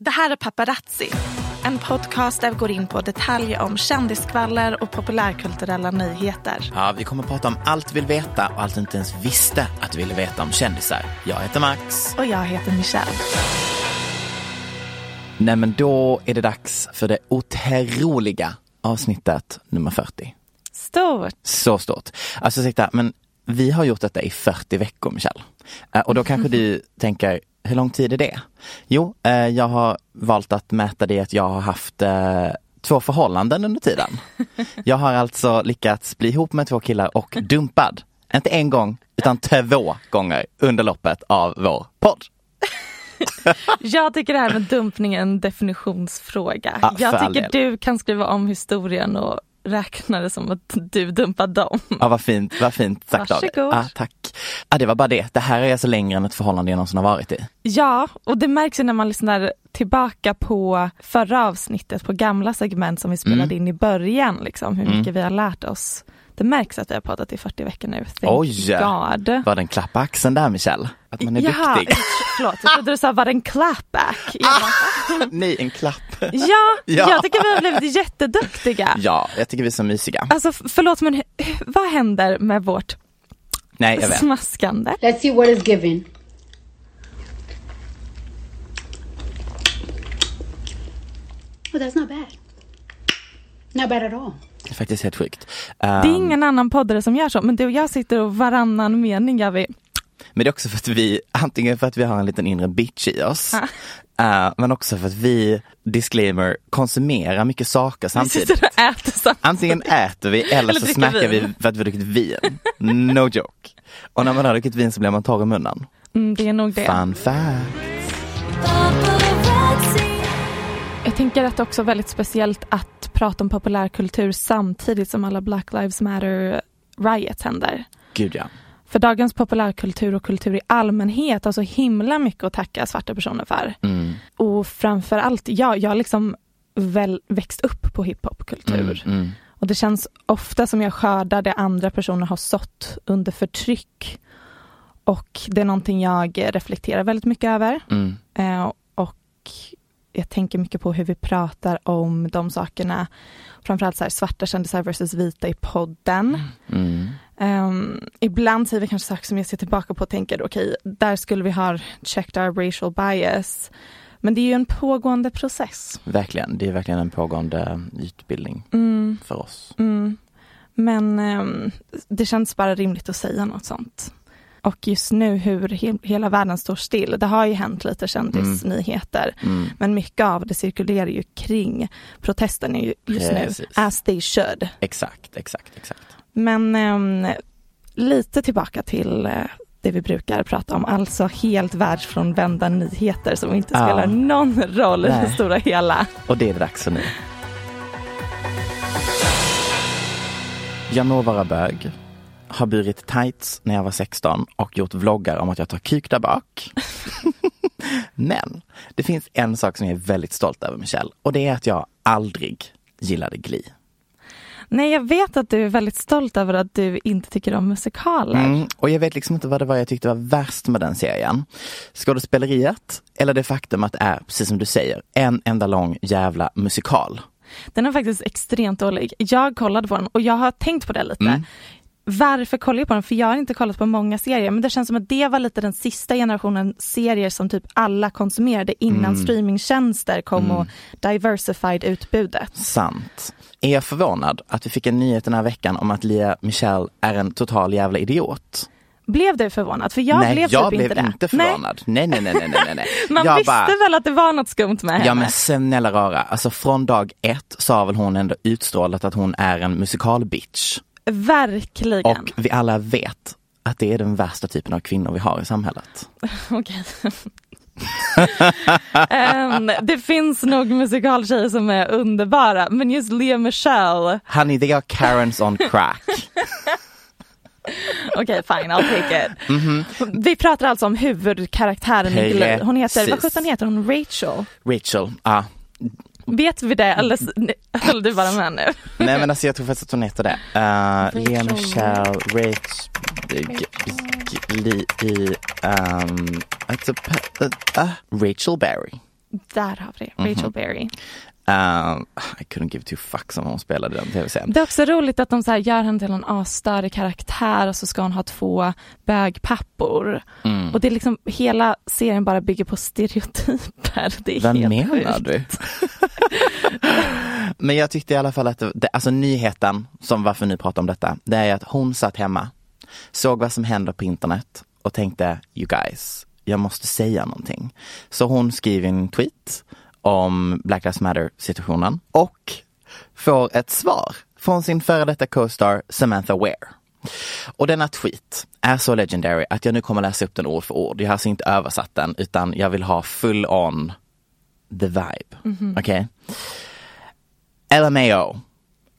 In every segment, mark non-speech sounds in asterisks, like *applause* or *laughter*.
Det här är Paparazzi, en podcast där vi går in på detaljer om kändiskvaller och populärkulturella nyheter. Ja, vi kommer att prata om allt vi vill veta och allt du inte ens visste att du ville veta om kändisar. Jag heter Max. Och jag heter Michelle. Nej, men då är det dags för det otroliga avsnittet nummer 40. Stort! Så stort. Alltså ursäkta, men vi har gjort detta i 40 veckor, Michelle. Eh, Och då kanske *laughs* du tänker, hur lång tid är det? Jo, eh, jag har valt att mäta det i att jag har haft eh, två förhållanden under tiden. *laughs* Jag har alltså lyckats bli ihop med två killar och dumpad. Inte en gång, utan två gånger under loppet av vår podd. *laughs* Jag tycker det här med dumpning är en definitionsfråga. Ja, jag tycker du kan skriva om historien och räkna det som att du dumpade dem. Ja, vad fint, vad fint sagt av dig. Ja, tack. Ja, det var bara det. Det här är alltså längre än ett förhållande jag någonsin har varit i. Ja, och det märks ju när man lyssnar tillbaka på förra avsnittet, på gamla segment som vi spelade Mm. in i början, liksom, hur Mm. mycket vi har lärt oss. Det märks att vi har poddat i 40 veckor nu. Thank Oj! God. Var det en klapp på axeln där Michelle? Att man är Jaha, duktig? förlåt, jag trodde du sa var det en clapback? Jag bara, *laughs* Nej, en klapp. Ja, Ja. jag tycker vi har blivit jätteduktiga. Ja, jag tycker vi är så mysiga. Alltså förlåt men vad händer med vårt Nej, jag vet. smaskande? Let's see what is given. Oh, that's not bad. Not bad at all. Det är faktiskt helt sjukt. Det är Um, ingen annan poddare som gör så, men du och jag sitter och varannan mening gör vi. Men det är också för att vi, *laughs* antingen för att vi har en liten inre bitch i oss, uh, men också för att vi, disclaimer, konsumerar mycket saker Vi samtidigt. sitter och äter samtidigt. Antingen äter vi eller, Eller så smackar vi för att vi har druckit vin. No joke. Och när man har druckit vin så blir man torr i munnen. Mm, det är nog det. Fun fact. Jag tänker att det också är väldigt speciellt att prata om populärkultur samtidigt som alla Black Lives Matter riots händer. Gud ja. För dagens populärkultur och kultur i allmänhet har så himla mycket att tacka svarta personer för. Mm, Och framför allt, ja, jag har liksom väl växt upp på hiphopkultur. mm, mm. Och det känns ofta som jag skördar det andra personer har sått under förtryck. Och det är någonting jag reflekterar väldigt mycket över. Mm. Eh, och jag tänker mycket på hur vi pratar om de sakerna. Framförallt så här, svarta kändisar versus vita i podden. Mm. Ehm, ibland säger vi kanske saker som jag ser tillbaka på och tänker okej, där skulle vi ha checked our racial bias. Men det är ju en pågående process. Verkligen, det är verkligen en pågående utbildning Mm, för oss. mm. Men ehm, det känns bara rimligt att säga något sånt. Och just nu hur he- hela världen står still, det har ju hänt lite kändisnyheter. Mm. Men mycket av det cirkulerar ju kring protesten ju- just Precis. nu, as they should. Exakt, exakt, exakt. Men ehm, lite tillbaka till eh, det vi brukar prata om, alltså helt världsfrånvända nyheter som inte Ja. spelar någon roll i det Nej. stora hela. Och det är dags för nu. Jag må vara bög. Har burit tights när jag var 16 och gjort vloggar om att jag tar kuk där bak. *laughs* Men det finns en sak som jag är väldigt stolt över Michelle och det är att jag aldrig gillade Glee. Nej, jag vet att du är väldigt stolt över att du inte tycker om musikaler. Mm, och jag vet liksom inte vad det var jag tyckte var värst med den serien. Skådespeleriet eller det faktum att det är, precis som du säger, en enda lång jävla musikal. Den är faktiskt extremt dålig. Jag kollade på den och jag har tänkt på det lite. Mm. Varför kollar jag på den? För jag har inte kollat på många serier men det känns som att det var lite den sista generationen serier som typ alla konsumerade innan Mm. streamingtjänster kom och diversified utbudet. Sant. Är jag förvånad att vi fick en nyhet den här veckan om att Lia Michelle är en total jävla idiot? Blev du förvånad? För jag nej, blev jag typ blev inte inte förvånad. Nej, nej, nej, nej, nej, nej. Nej, *laughs* man jag visste bara, väl att det var något skumt med henne? Ja men snälla rara, alltså från dag ett så har väl hon ändå utstrålat att hon är en musikalbitch. Verkligen. Och vi alla vet att det är den värsta typen av kvinnor vi har i samhället. *laughs* Okej. Ehm, det finns nog musikaltjejer som är underbara men just Lea Michelle, Honey, they are Karens on crack. *laughs* *laughs* okej fine I'll take it. Vi pratar alltså om huvudkaraktären i. Hon heter, vad Precis. sjutton heter hon? Rachel? Rachel, ja. Vet vi det eller höll du bara med nu? Nej men alltså jag tror faktiskt att hon heter det. Uh, Lea Michelle, Li, i, um, uh, uh, Rachel Berry. Där har vi det, Rachel Berry. Um, I couldn't give two fucks om hon spelade den tv-serien. Det är också roligt att de så här gör henne till en asstörig karaktär och så ska hon ha två bögpappor. Mm. Och det är liksom, hela serien bara bygger på stereotyper. Det är Vad helt menar sjukt. du? *laughs* Men jag tyckte i alla fall att det, det, alltså nyheten som varför ni pratar om detta, det är att hon satt hemma, såg vad som händer på internet och tänkte, you guys, jag måste säga någonting. Så hon skriver en tweet om Black Lives Matter situationen och får ett svar från sin före detta co-star Samantha Ware. Och denna tweet är så legendary att jag nu kommer läsa upp den ord för ord. Jag har alltså inte översatt den utan jag vill ha full on the vibe. Okej? LMAO.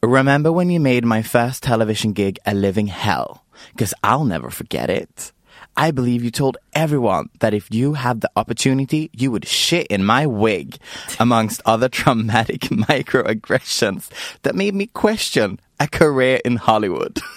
Remember when you made my first television gig a living hell? Because I'll never forget it. I believe you told everyone that if you had the opportunity, you would shit in my wig, amongst other traumatic *laughs* microaggressions that made me question a career in Hollywood. *laughs*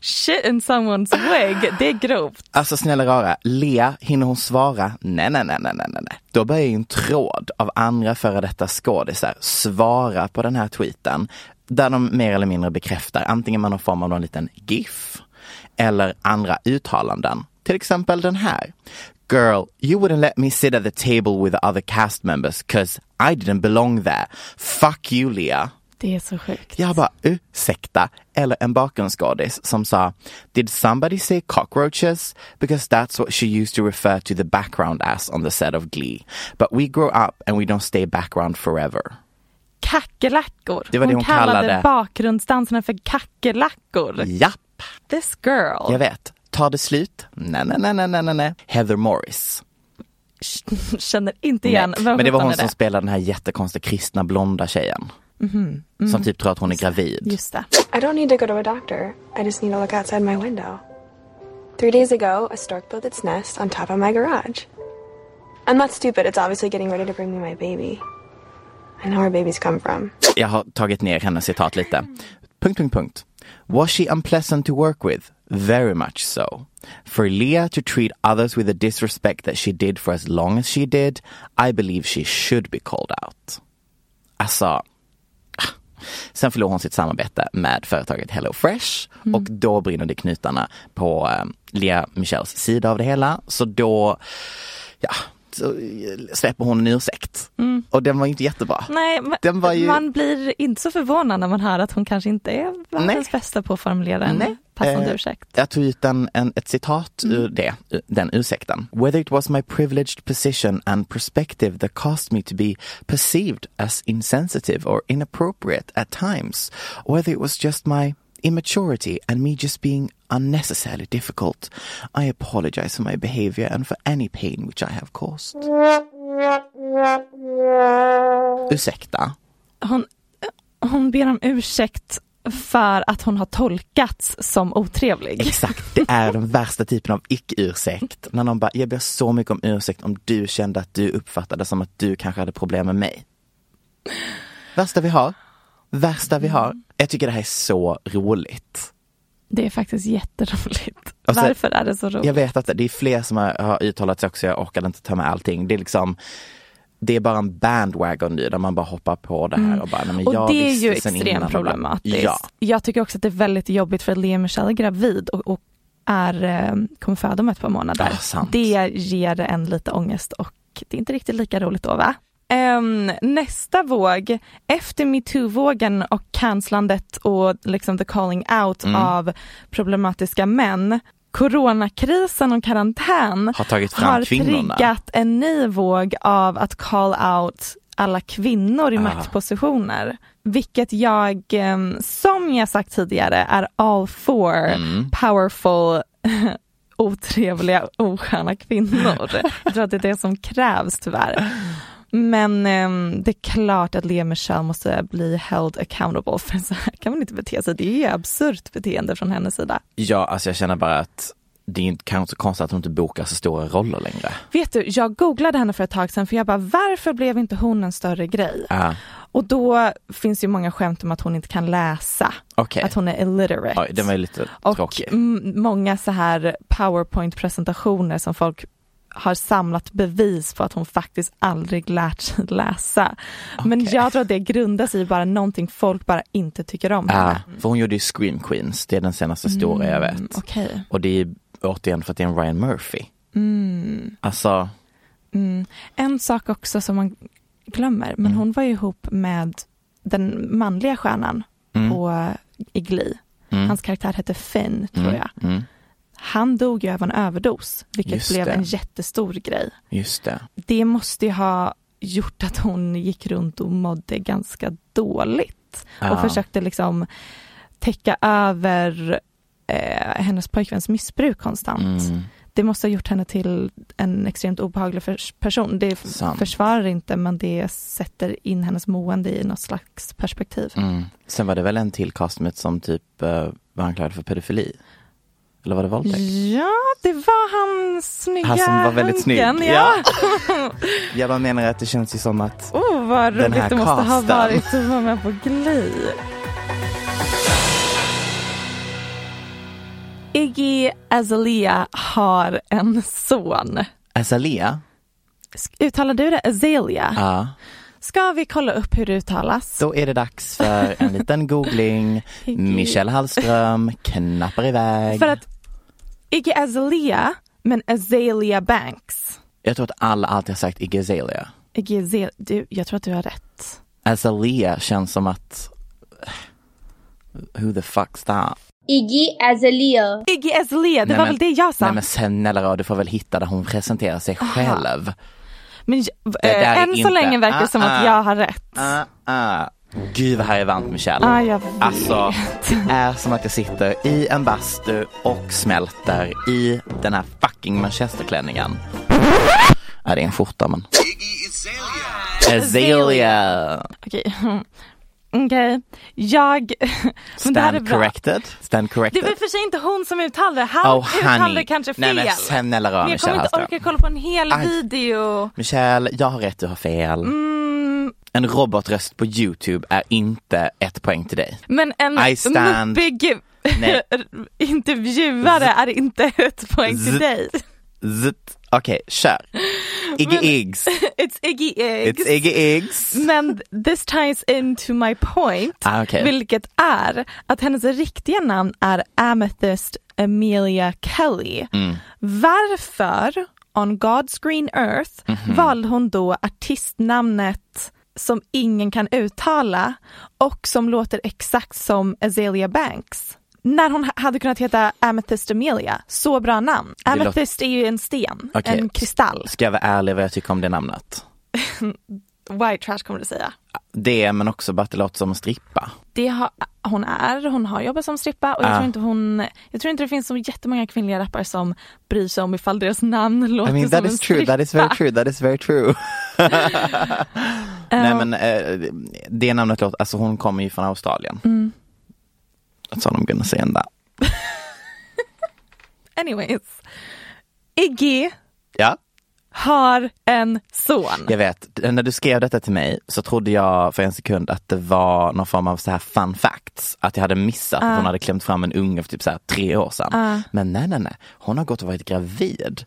Shit in someone's wig, det är grovt. Alltså snälla rara, Lea, hinner hon svara? Nej, nej, nej, nej, nej, nej. Då börjar ju en tråd av andra före detta skådisar svara på den här tweeten. Där de mer eller mindre bekräftar antingen man har form av någon liten GIF eller andra uttalanden. Till exempel den här. Girl, you wouldn't let me sit at the table with the other cast members cause I didn't belong there. Fuck you Lea. Det är så sjukt. Jag bara, ursäkta? Eller en bakgrundsskådis som sa, did somebody say cockroaches? Because that's what she used to refer to the background as on the set of Glee. But we grow up and we don't stay background forever. Kackerlackor. Det var det hon kallade kallade- bakgrundsdanserna för kackerlackor. Japp, This girl. jag vet. Tar det slut? Nej, nej, nej, nej, nej, nej. Heather Morris. Känner inte igen. Nej. Vem Men det var hon som spelade den här jättekonstiga kristna blonda tjejen. Som typ tror att hon är gravid. Just det. I don't need to go to a doctor. I just need to look outside my window. Three days ago, a stork built its nest on top of my garage. I'm not stupid. It's obviously getting ready to bring me my baby. I know where babies come from. Jag har tagit ner hennes citat lite. Punkt, punkt, punkt. Was she unpleasant to work with? Very much so. For Leah to treat others with the disrespect that she did for as long as she did, I believe she should be called out. Alltså, *sighs* Sen förlorade hon sitt samarbete med företaget Hello Fresh och då brinner det knutarna på eh, Lea Michels sida av det hela. Så då, ja, så släpper hon en ursäkt. Och den var inte jättebra. Nej, ju- man blir inte så förvånad när man hör att hon kanske inte är världens bästa på att formulera en Nej. passande Eh, ursäkt. Jag tog ut en, en, ett citat ur det, den ursäkten. Whether it was my privileged position and perspective that caused me to be perceived as insensitive or inappropriate at times, whether it was just my immaturity and me just being unnecessarily difficult, I apologize for my behavior and for any pain which I have caused. Ursäkta? Hon, hon ber om ursäkt för att hon har tolkats som otrevlig. Exakt, det är den värsta typen av icke-ursäkt. När någon bara, jag ber så mycket om ursäkt om du kände att du uppfattade som att du kanske hade problem med mig. Värsta vi har, värsta vi har. Jag tycker det här är så roligt. Det är faktiskt jätteroligt. Och så- Varför är det så roligt? Jag vet att det är fler som har, har uttalat sig också, jag orkade inte ta med allting. Det är liksom det är bara en bandwagon nu där man bara hoppar på det här och bara, nej, men Och jag det är ju extremt och problematiskt. Ja, Jag tycker också att det är väldigt jobbigt för att Lea Michelle är gravid och, och är, eh, kommer föda om ett par månader. Ja, det ger en lite ångest och det är inte riktigt lika roligt då va? Ehm, nästa våg, efter metoo-vågen och cancelandet och liksom the calling out Mm. av problematiska män, coronakrisen och karantän har tagit fram har kvinnorna. triggat en ny våg av att call out alla kvinnor i Ah. maktpositioner. Vilket jag, em, som jag sagt tidigare, är all for Mm. powerful *laughs* otrevliga, osköna kvinnor. *laughs* Jag tror att det är det som krävs tyvärr. Men em, det är klart att Lea Michelle måste bli held accountable *laughs* för så här kan man inte bete sig. Det är ju absurt beteende från hennes sida. Ja, alltså jag känner bara att det är inte kanske så konstigt att hon inte bokar så stora roller längre. Vet du, jag googlade henne för ett tag sedan för jag bara varför blev inte hon en större grej? Ja, Och då finns ju många skämt om att hon inte kan läsa, okej. att hon är illiterate. Oj, den var lite och tråkig. många så här powerpoint-presentationer som folk har samlat bevis på att hon faktiskt aldrig lärt sig *laughs* läsa. Men Okej. jag tror att det grundar sig i bara någonting folk bara inte tycker om Ja, för hon gjorde ju Scream Queens, det är den senaste stora jag vet. Mm, Okej. Och det är återigen för att det är en Ryan Murphy. Mm. Alltså, Mm. En sak också som man glömmer, men Mm. hon var ju ihop med den manliga stjärnan mm, på, i Glee. mm, Hans karaktär hette Finn, tror mm, jag. Han dog ju av en överdos, vilket Just blev det. en jättestor grej. just det. Det måste ju ha gjort att hon gick runt och mådde ganska dåligt och Ja. försökte liksom täcka över eh, hennes pojkväns missbruk konstant. Mm, Det måste ha gjort henne till en extremt obehaglig person. Det Sant. försvarar inte men det sätter in hennes mående i något slags perspektiv. mm. Sen var det väl en till castmate som typ uh, var anklagad för pedofili? Eller var det våldtäkt? Ja, det var han snygga Han som var väldigt snygg, Hanken, ja. Ja. Jag bara menar att det känns ju som att Oh, vad Den roligt här det måste ha varit att vara med på Glee. Iggy Azalea har en son. Azalea, Uttalar du det Azalea? ja, Ska vi kolla upp hur det uttalas? då är det dags för en liten googling. Michelle Hallström knappar iväg. För att Iggy Azalea, men Azalea Banks. Jag tror att alla alltid har sagt Iggy Azalea. Iggy Azalea, du, jag tror att du har rätt. Azalea känns som att Who the fuck's that? Iggy Azalea. Iggy Azalea, det Nej, var men- väl det jag sa? Nej men snälla du får väl hitta där hon presenterar sig själv. Men äh, än så inte- länge verkar det som Ah, att ah. jag har rätt. Ah, ah. Gud vad här är varmt Michelle. Ah, jag vet. Alltså, det är som att jag sitter i en bastu och smälter i den här fucking manchesterklänningen. Ja, det är en skjorta men. Azalea. Okej. Okej, jag... *laughs* Det här är Stand corrected. Stand Det corrected. är väl för sig inte hon som uttalar det. Han Oh det kanske fel. Nej men snälla Men jag kommer inte Hallström. orka kolla på en hel Aj. video. Michelle, jag har rätt, du har fel. Mm, En robotröst på YouTube är inte ett poäng till dig. men en I stand- muppig *laughs* intervjuare är inte ett poäng till Z- dig. Zzzt. Okej, kör. Iggy Men- Iggs. *laughs* It's Iggy Eggs. It's Iggy Iggs. Men this ties into my point, Ah, okej. vilket är att hennes riktiga namn är Amethyst Amelia Kelly. Mm. Varför on God's green earth Mhm. valde hon då artistnamnet som ingen kan uttala och som låter exakt som Azalea Banks? När hon ha- hade kunnat heta Amethyst Amelia, så bra namn. Amethyst är ju en sten, Okej. en kristall. Ska jag vara ärlig vad jag tycker om det namnet? *laughs* White trash kommer du säga. Det men också bara att det låter som en strippa. Det har, hon är, hon har jobbat som strippa och jag, Ah. tror inte hon, jag tror inte det finns så jättemånga kvinnliga rappare som bryr sig om ifall deras namn låter I mean som en true, that is very strippa. true, that is very true. *laughs* Nej Ja. men eh, det namnet låter, alltså hon kommer ju från Australien. Mm. That's all I'm gonna say on that. Anyways. Iggy Ja, har en son. jag vet. När du skrev detta till mig så trodde jag för en sekund att det var någon form av så här fun facts. Att jag hade missat att hon hade klämt fram en unge för typ så här tre år sedan. Men nej, nej, nej. Hon har gått och varit gravid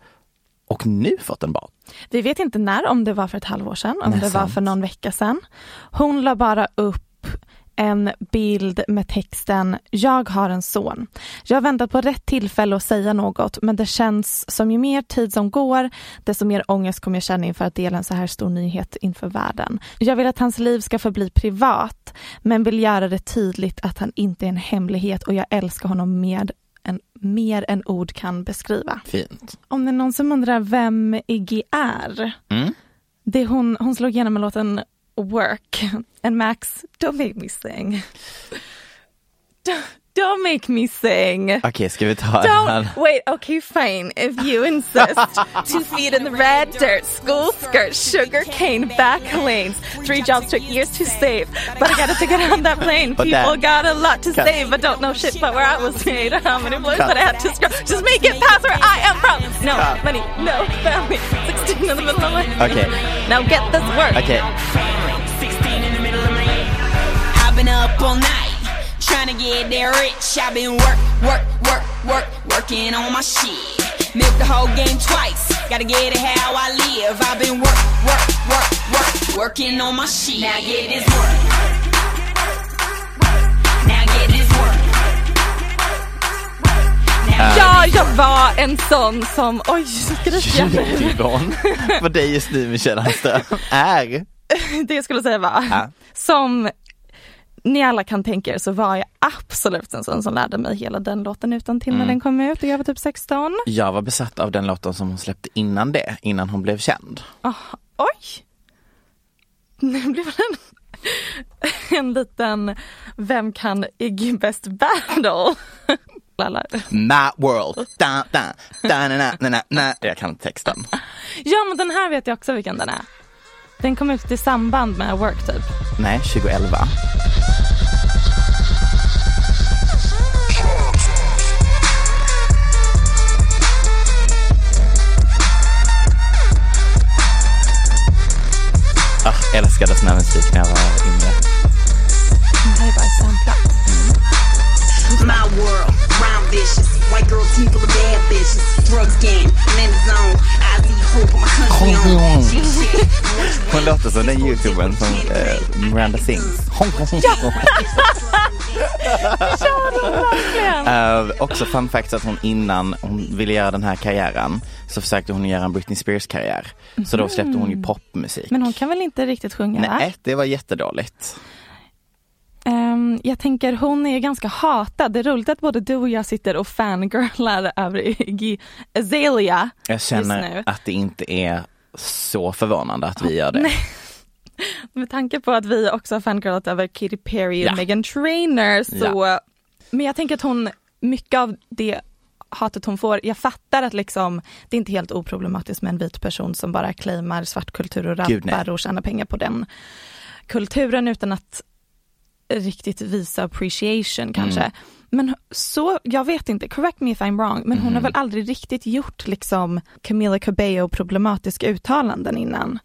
och nu fått en barn. Vi vet inte när, om det var för ett halvår sedan, om Nej, det var sant. för någon vecka sedan. Hon la bara upp en bild med texten “Jag har en son”. Jag har väntat på rätt tillfälle att säga något men det känns som ju mer tid som går desto mer ångest kommer jag känna inför att dela en så här stor nyhet inför världen. Jag vill att hans liv ska förbli privat men vill göra det tydligt att han inte är en hemlighet och jag älskar honom mer än, mer än ord kan beskriva. Fint. Om det är någon som undrar vem Iggy är. Mm. Det hon, hon slog igenom med låten Work. *laughs* And Max, don't make me sing. *laughs* Don't, don't make me sing. Okej, ska vi ta Don't, wait, okay, fine. If you insist. *laughs* Two feet in the red dirt, school skirt, sugar cane, back lanes. Three jobs took years to save, but I got a ticket on that plane. But People that- got a lot to Cut. save, but don't know shit about where I was made or how many blows Cut. that I had to scrub. Just make it past where I am from. No Cut. money, no family. 16 in the middle of my Okay. Now get this work. Okay. 16 in the middle of my I've been up all night trying to get that rich. I've been work, work, work, work, working on my shit. Milk the whole game twice. Gotta get it how I live. I've been work, work, work, work, working on my shit. Now get this work. Now get this work. Now Ja, jag var en sån som, oj, skriker jag nu? ljudnivån *laughs* för dig just nu Michelle Hallström är Det jag skulle säga var, Ja. som ni alla kan tänka er så var jag absolut en sån som lärde mig hela den låten utan till när den kom ut och jag var typ 16. Jag var besatt av den låten som hon släppte innan det, innan hon blev känd. Ah, oj! Nu blev det en, *laughs* en liten, vem kan Iggy best battle? *laughs* My world, da, da, da, na, na, na. Jag kan texten. Ja men den här vet jag också vilken den är. Den kom ut i samband med Work typ. Nej, 2011. Älskade sån här musik när jag var yngre. Den här är bara samplat. My world, rhyme vicious. White girl team full of bad bitches. Drugs game, I'm in the zone. I see hope my country on. Hon låter som den youtubern som eh, Miranda sings. *laughs* *laughs* Eh, också fun fact att hon innan hon ville göra den här karriären så försökte hon göra en Britney Spears karriär. Så då släppte hon ju popmusik. Men hon kan väl inte riktigt sjunga va? Nej, det var jättedåligt. Ehm, jag tänker hon är ganska hatad. Det är roligt att både du och jag sitter och fangirlar över Iggy Azalea. Jag Just känner nu. att det inte är så förvånande att vi gör det. Nej. *laughs* Med tanke på att vi också har fangirlat över Katy Perry och Ja. Meghan Trainor så Men jag tänker att hon, mycket av det hatet hon får, jag fattar att liksom det är inte helt oproblematiskt med en vit person som bara claimar svartkultur och rappar och tjänar pengar på den kulturen utan att riktigt visa appreciation kanske. Mm. Men så, jag vet inte, correct me if I'm wrong, men hon Mm. har väl aldrig riktigt gjort liksom Camila Cabello problematiska uttalanden innan.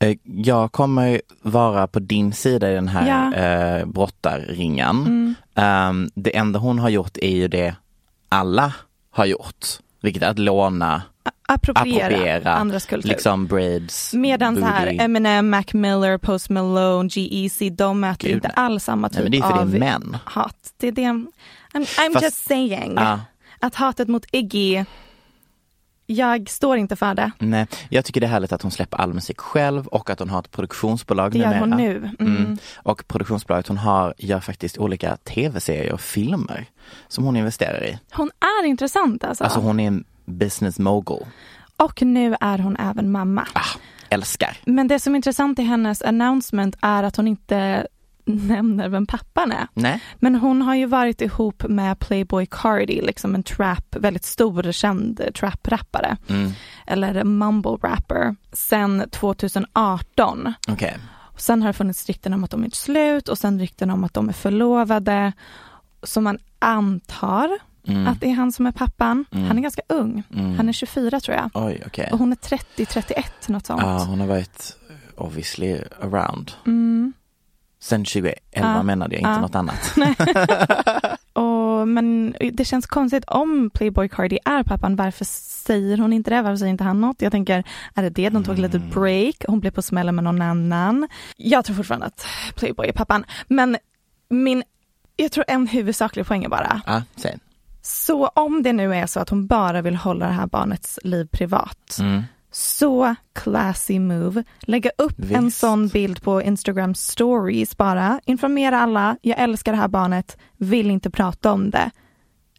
Eh, Jag kommer vara på din sida i den här Ja. eh, brottarringen. Mm. Ehm, det enda hon har gjort är ju det alla har gjort, vilket är att låna, Appropriera, appropriera andras kultur. liksom braids, Medan så här. Eminem, Mac Miller, Post Malone, G-Eazy, de möter Gud, inte nej. alls samma Nej, typ men det är för det är av män. hat. Det är det, I'm, I'm Fast- just saying. Ja. Att hatet mot Iggy, jag står inte för det. Nej, jag tycker det är härligt att hon släpper all musik själv och att hon har ett produktionsbolag Det gör hon numera. nu. Mm. Och produktionsbolaget hon har gör faktiskt olika tv-serier och filmer som hon investerar i. Hon är intressant alltså. Alltså hon är en business mogul. Och nu är hon även mamma. Ah, älskar. Men det som är intressant i hennes announcement är att hon inte nämner vem pappan är. Nej. Men hon har ju varit ihop med Playboy Cardi, liksom en trap, väldigt stor känd trap-rappare. Mm. Eller mumble rapper, sen 2018. Okej. Sen har det funnits rykten om att de är slut och sen rykten om att de är förlovade. Så man antar Mm. att det är han som är pappan. Mm. Han är ganska ung. Mm. Han är 24 tror jag. Oj, okej. Och hon är 30-31, något sånt. Ja, hon har varit obviously around. Sen 2011 Ja. menade jag, inte Ja. något annat. *laughs* *laughs* Och, men det känns konstigt om Playboy Cardi är pappan, varför säger hon inte det? Varför säger inte han något? Jag tänker, är det det? De tog lite Mm. break, hon blev på smällen med någon annan. Jag tror fortfarande att Playboy är pappan, men min, jag tror en huvudsaklig poäng är bara, Ja, sen. så om det nu är så att hon bara vill hålla det här barnets liv privat, Mm. Så classy move. Lägga upp en Visst. sån bild på Instagram stories bara. Informera alla, jag älskar det här barnet, vill inte prata om det.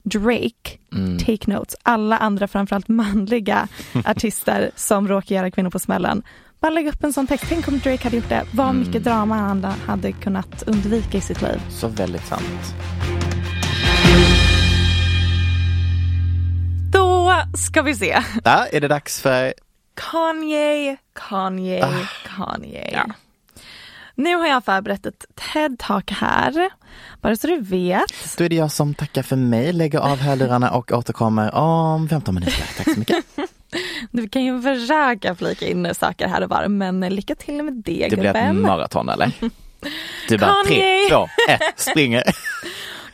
Drake, Mm. take notes. Alla andra, framförallt manliga *laughs* artister som råkar göra kvinnor på smällen. Bara lägga upp en sån text. Tänk om Drake hade gjort det. Vad Mm. mycket drama han hade kunnat undvika i sitt liv. Så väldigt sant. Då ska vi se. Där är det dags för Kanye, Kanye, Kanye. Ja. Nu har jag förberett ett TED-talk här, bara så du vet. Då är det jag som tackar för mig, lägger av hörlurarna och återkommer om 15 minuter. Tack så mycket. *laughs* Du kan ju försöka flika in saker här och var, men lycka till med det, Det blir ett maraton eller? Du bara tre, Kanye. två, ett, springer. *laughs*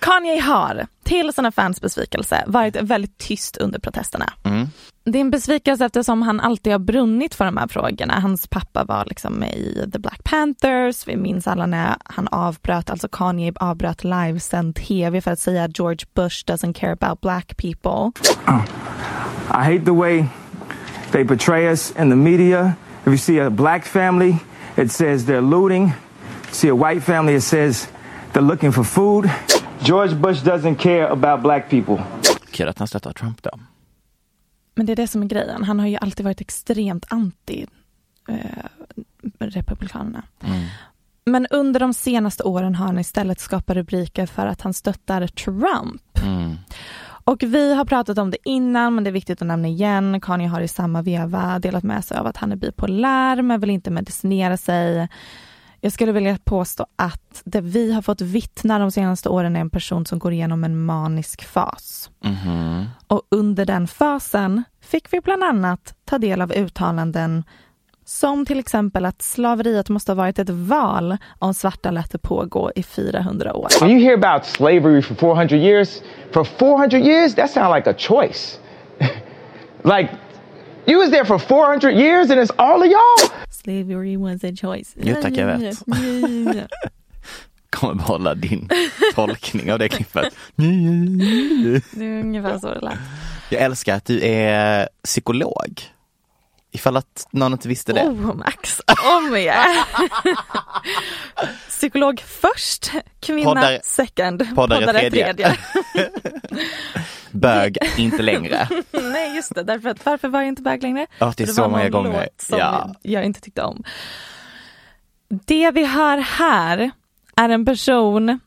Kanye har, till sina fans besvikelse, varit väldigt tyst under protesterna. Mm. Det är en besvikelse eftersom han alltid har brunnit för de här frågorna. Hans pappa var liksom med i The Black Panthers. Vi minns alla när han avbröt, alltså Kanye avbröt livesänd tv för att säga George Bush doesn't care about black people. I hate the way they portray us in the media. If you see a black family, it says they're looting. See a white family, it says they're looking for food. George Bush doesn't care about black people. Kul att han stöttar Trump då. Men det är det som är grejen. Han har ju alltid varit extremt anti eh, Republikanerna. Mm. Men under de senaste åren har han istället skapat rubriker för att han stöttar Trump. Mm. Och vi har pratat om det innan men det är viktigt att nämna igen. Kanye har i samma veva delat med sig av att han är bipolär men vill inte medicinera sig. Jag skulle vilja påstå att det vi har fått vittna de senaste åren är en person som går igenom en manisk fas. Mhm. Och under den fasen fick vi bland annat ta del av uttalanden som till exempel att slaveriet måste ha varit ett val om svarta lät det pågå i 400 år. When you hear about slavery for 400 years, for 400 years, that sounds like a choice. *laughs* like, you was there for 400 years and it's all of y'all? Slavery was a choice. Jo, tack, jag vet. *laughs* Kommer behålla din *laughs* tolkning av det klippet. Det är ungefär så det lät. Jag älskar att du är psykolog. Ifall att någon inte visste det. Oh Max, om igen. *laughs* Psykolog först, kvinna Poddare- second, poddare tredje. tredje. Bög, *laughs* inte längre. Nej just det, därför att, varför var jag inte bög längre? Ja, det är För så många gånger. låt som Ja. jag inte tyckte om. Det vi hör här är en person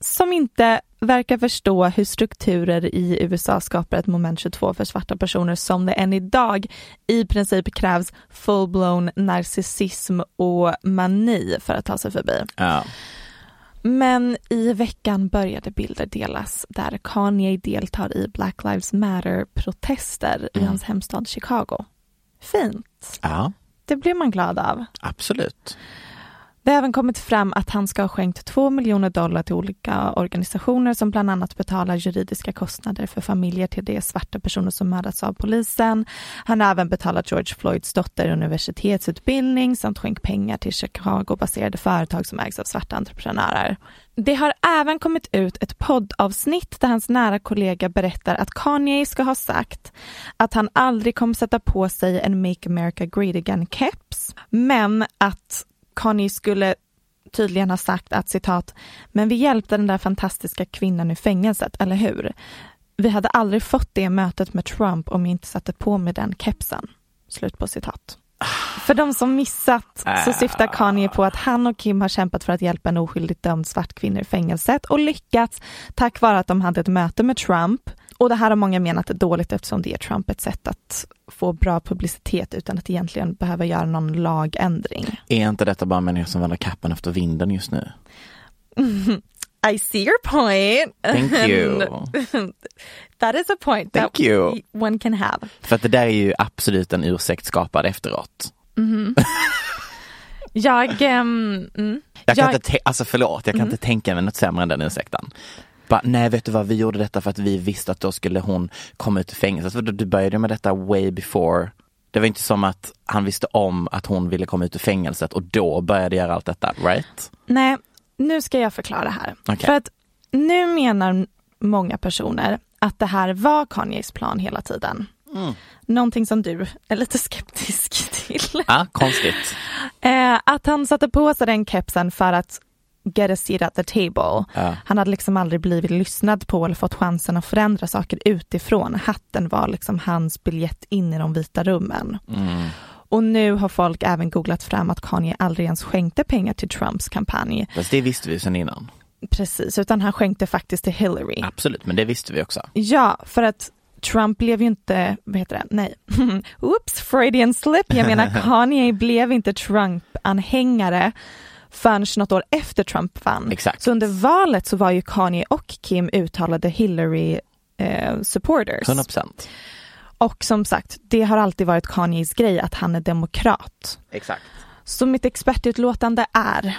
som inte verkar förstå hur strukturer i USA skapar ett moment 22 för svarta personer som det än idag i princip krävs full-blown narcissism och mani för att ta sig förbi. Ja. Men i veckan började bilder delas där Kanye deltar i Black Lives Matter-protester i Mm. hans hemstad Chicago. Fint. ja, Det blir man glad av. absolut. Det har även kommit fram att han ska ha skänkt 2 miljoner dollar till olika organisationer som bland annat betalar juridiska kostnader för familjer till de svarta personer som mördats av polisen. Han har även betalat George Floyds dotter universitetsutbildning samt skänkt pengar till Chicago-baserade företag som ägs av svarta entreprenörer. Det har även kommit ut ett poddavsnitt där hans nära kollega berättar att Kanye ska ha sagt att han aldrig kommer sätta på sig en Make America Great Again-keps, men att Kanye skulle tydligen ha sagt att citat, men vi hjälpte den där fantastiska kvinnan ur fängelset, eller hur? Vi hade aldrig fått det mötet med Trump om jag inte satte på mig den kepsen. Slut på citat. För de som missat så syftar Kanye på att han och Kim har kämpat för att hjälpa en oskyldigt dömd svart kvinna ur fängelset och lyckats tack vare att de hade ett möte med Trump. Och det här har många menat är dåligt eftersom det är Trump ett sätt att få bra publicitet utan att egentligen behöva göra någon lagändring. Är inte detta bara människor som vänder kappan efter vinden just nu? *laughs* I see your point. Thank you. *laughs* that is a point Thank that you. one can have. För att det där är ju absolut en ursäkt skapad efteråt. *laughs* Jag, ehm, mm, Jag kan Jag- inte, te- alltså förlåt, jag kan inte tänka mig något sämre än den ursäkten. Bara, nej vet du vad, vi gjorde detta för att vi visste att då skulle hon komma ut ur fängelset. För du, började med detta way before. Det var inte som att han visste om att hon ville komma ut ur fängelset och då började göra allt detta, right? nej, nu ska jag förklara här. Okej. För att nu menar många personer att det här var Kanyes plan hela tiden. Mm. Någonting som du är lite skeptisk *laughs* till. Ah, konstigt. Eh, att han satte på sig den kepsen för att get a seat at the table. Ja. Han hade liksom aldrig blivit lyssnad på eller fått chansen att förändra saker utifrån. Hatten var liksom hans biljett in i de vita rummen. Mm. Och nu har folk även googlat fram att Kanye aldrig ens skänkte pengar till Trumps kampanj. Fast det visste vi sedan innan. Precis, utan han skänkte faktiskt till Hillary. Absolut, men det visste vi också. Ja, för att Trump blev ju inte, vad heter det, nej, *laughs* oops, Freudian slip. Jag menar *laughs* Kanye blev inte Trump-anhängare förrän något år efter Trump vann. Exakt. Så under valet så var ju Kanye och Kim uttalade Hillary eh, supporters. 100 procent. Och som sagt, det har alltid varit Kanyes grej att han är demokrat. Exakt. Så mitt expertutlåtande är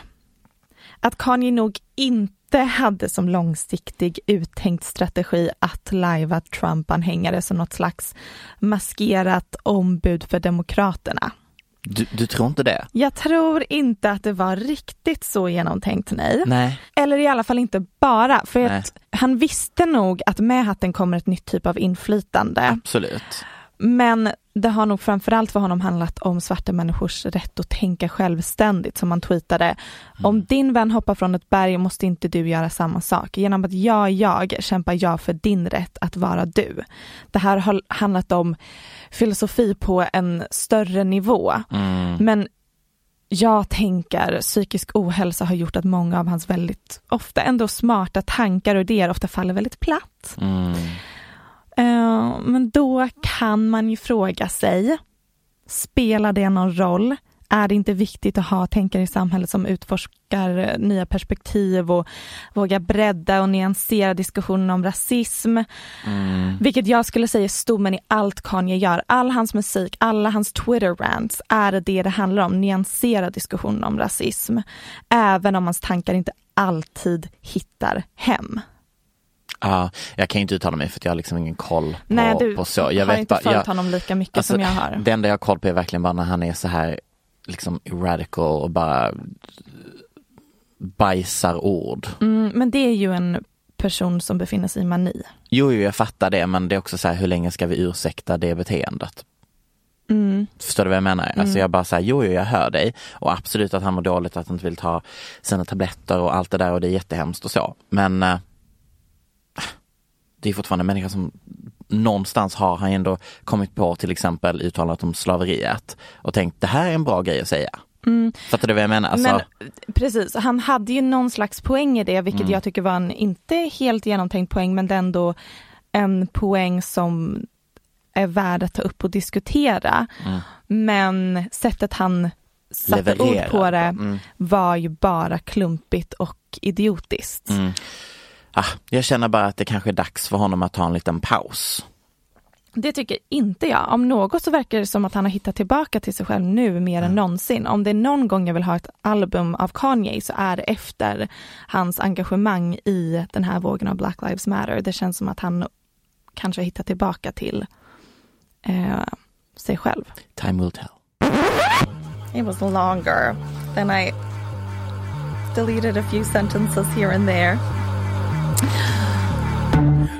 att Kanye nog inte hade som långsiktig uttänkt strategi att lajva Trump-anhängare som något slags maskerat ombud för Demokraterna. Du, du tror inte det? Jag tror inte att det var riktigt så genomtänkt, nej. Nej. Eller i alla fall inte bara, för att han visste nog att med hatten kommer ett nytt typ av inflytande. Absolut. Men det har nog framförallt för honom handlat om svarta människors rätt att tänka självständigt som han tweetade. Om din vän hoppar från ett berg måste inte du göra samma sak. Genom att jag är jag kämpar jag för din rätt att vara du. Det här har handlat om filosofi på en större nivå. Mm. Men jag tänker psykisk ohälsa har gjort att många av hans väldigt ofta ändå smarta tankar och idéer ofta faller väldigt platt. Mm. Eh, men då kan man ju fråga sig, spelar det någon roll? Är det inte viktigt att ha tänkare i samhället som utforskar eh, nya perspektiv och vågar bredda och nyansera diskussionen om rasism? Mm. Vilket jag skulle säga är stommen i allt Kanye gör. All hans musik, alla hans Twitter-rants är det det handlar om. Nyansera diskussionen om rasism. Även om hans tankar inte alltid hittar hem. Ja, jag kan ju inte uttala mig för att jag har liksom ingen koll på, Nej, du på så. Jag har vet inte bara, följt jag, honom lika mycket alltså, som jag har. Det enda jag har koll på är verkligen bara när han är så här liksom radical och bara bajsar ord. Mm, men det är ju en person som befinner sig i mani. Jo, jo, jag fattar det, men det är också så här, hur länge ska vi ursäkta det beteendet? Mm. Förstår du vad jag menar? Alltså Mm. jag bara säger jo, jo, jag hör dig. Och absolut att han mår dåligt, att han inte vill ta sina tabletter och allt det där och det är jättehemskt och så. Men eh, det är fortfarande en människa som någonstans har han ändå kommit på till exempel uttalat om slaveriet och tänkt det här är en bra grej att säga. Mm. Fattar du vad jag menar? Alltså, Men precis, han hade ju någon slags poäng i det, vilket Mm. jag tycker var en inte helt genomtänkt poäng, men det är ändå en poäng som är värd att ta upp och diskutera. Mm. Men sättet han satte Leverera. ord på det Mm. var ju bara klumpigt och idiotiskt. Ah, jag känner bara att det kanske är dags för honom att ta en liten paus. Det tycker inte jag. Om något så verkar det som att han har hittat tillbaka till sig själv nu mer än någonsin. Om det är någon gång jag vill ha ett album av Kanye så är det efter hans engagemang i den här vågen av Black Lives Matter. Det känns som att han kanske har hittat tillbaka till eh, sig själv. Time will tell. It was longer than I deleted a few sentences here and there.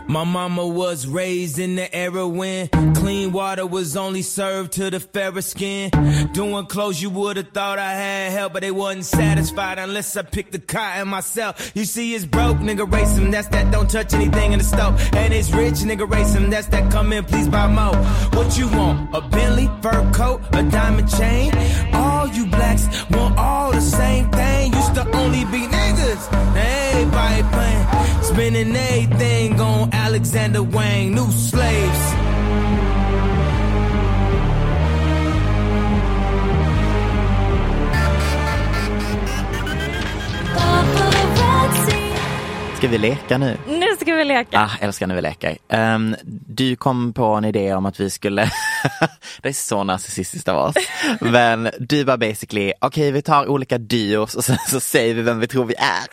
My mama was raised in the era when clean water was only served to the fairer skin. Doing clothes you would have thought I had help, but they wasn't satisfied unless I picked the cotton myself. You see, it's broke, nigga, race him. That's that don't touch anything in the stove. And it's rich, nigga, race him. That's that come in, please buy more. What you want? A Bentley, fur coat, a diamond chain? All you blacks want all the same thing. Used to only be niggas. Everybody playing, spending everything on Alexander Wang, new slaves. Ska vi leka nu? Nu ska vi leka. Ah, älskar när vi leker. Ehm, du kom på en idé om att vi skulle, *laughs* det är så narcissistiskt av oss, men du var basically, okej vi tar olika duos och sen så säger vi vem vi tror vi är.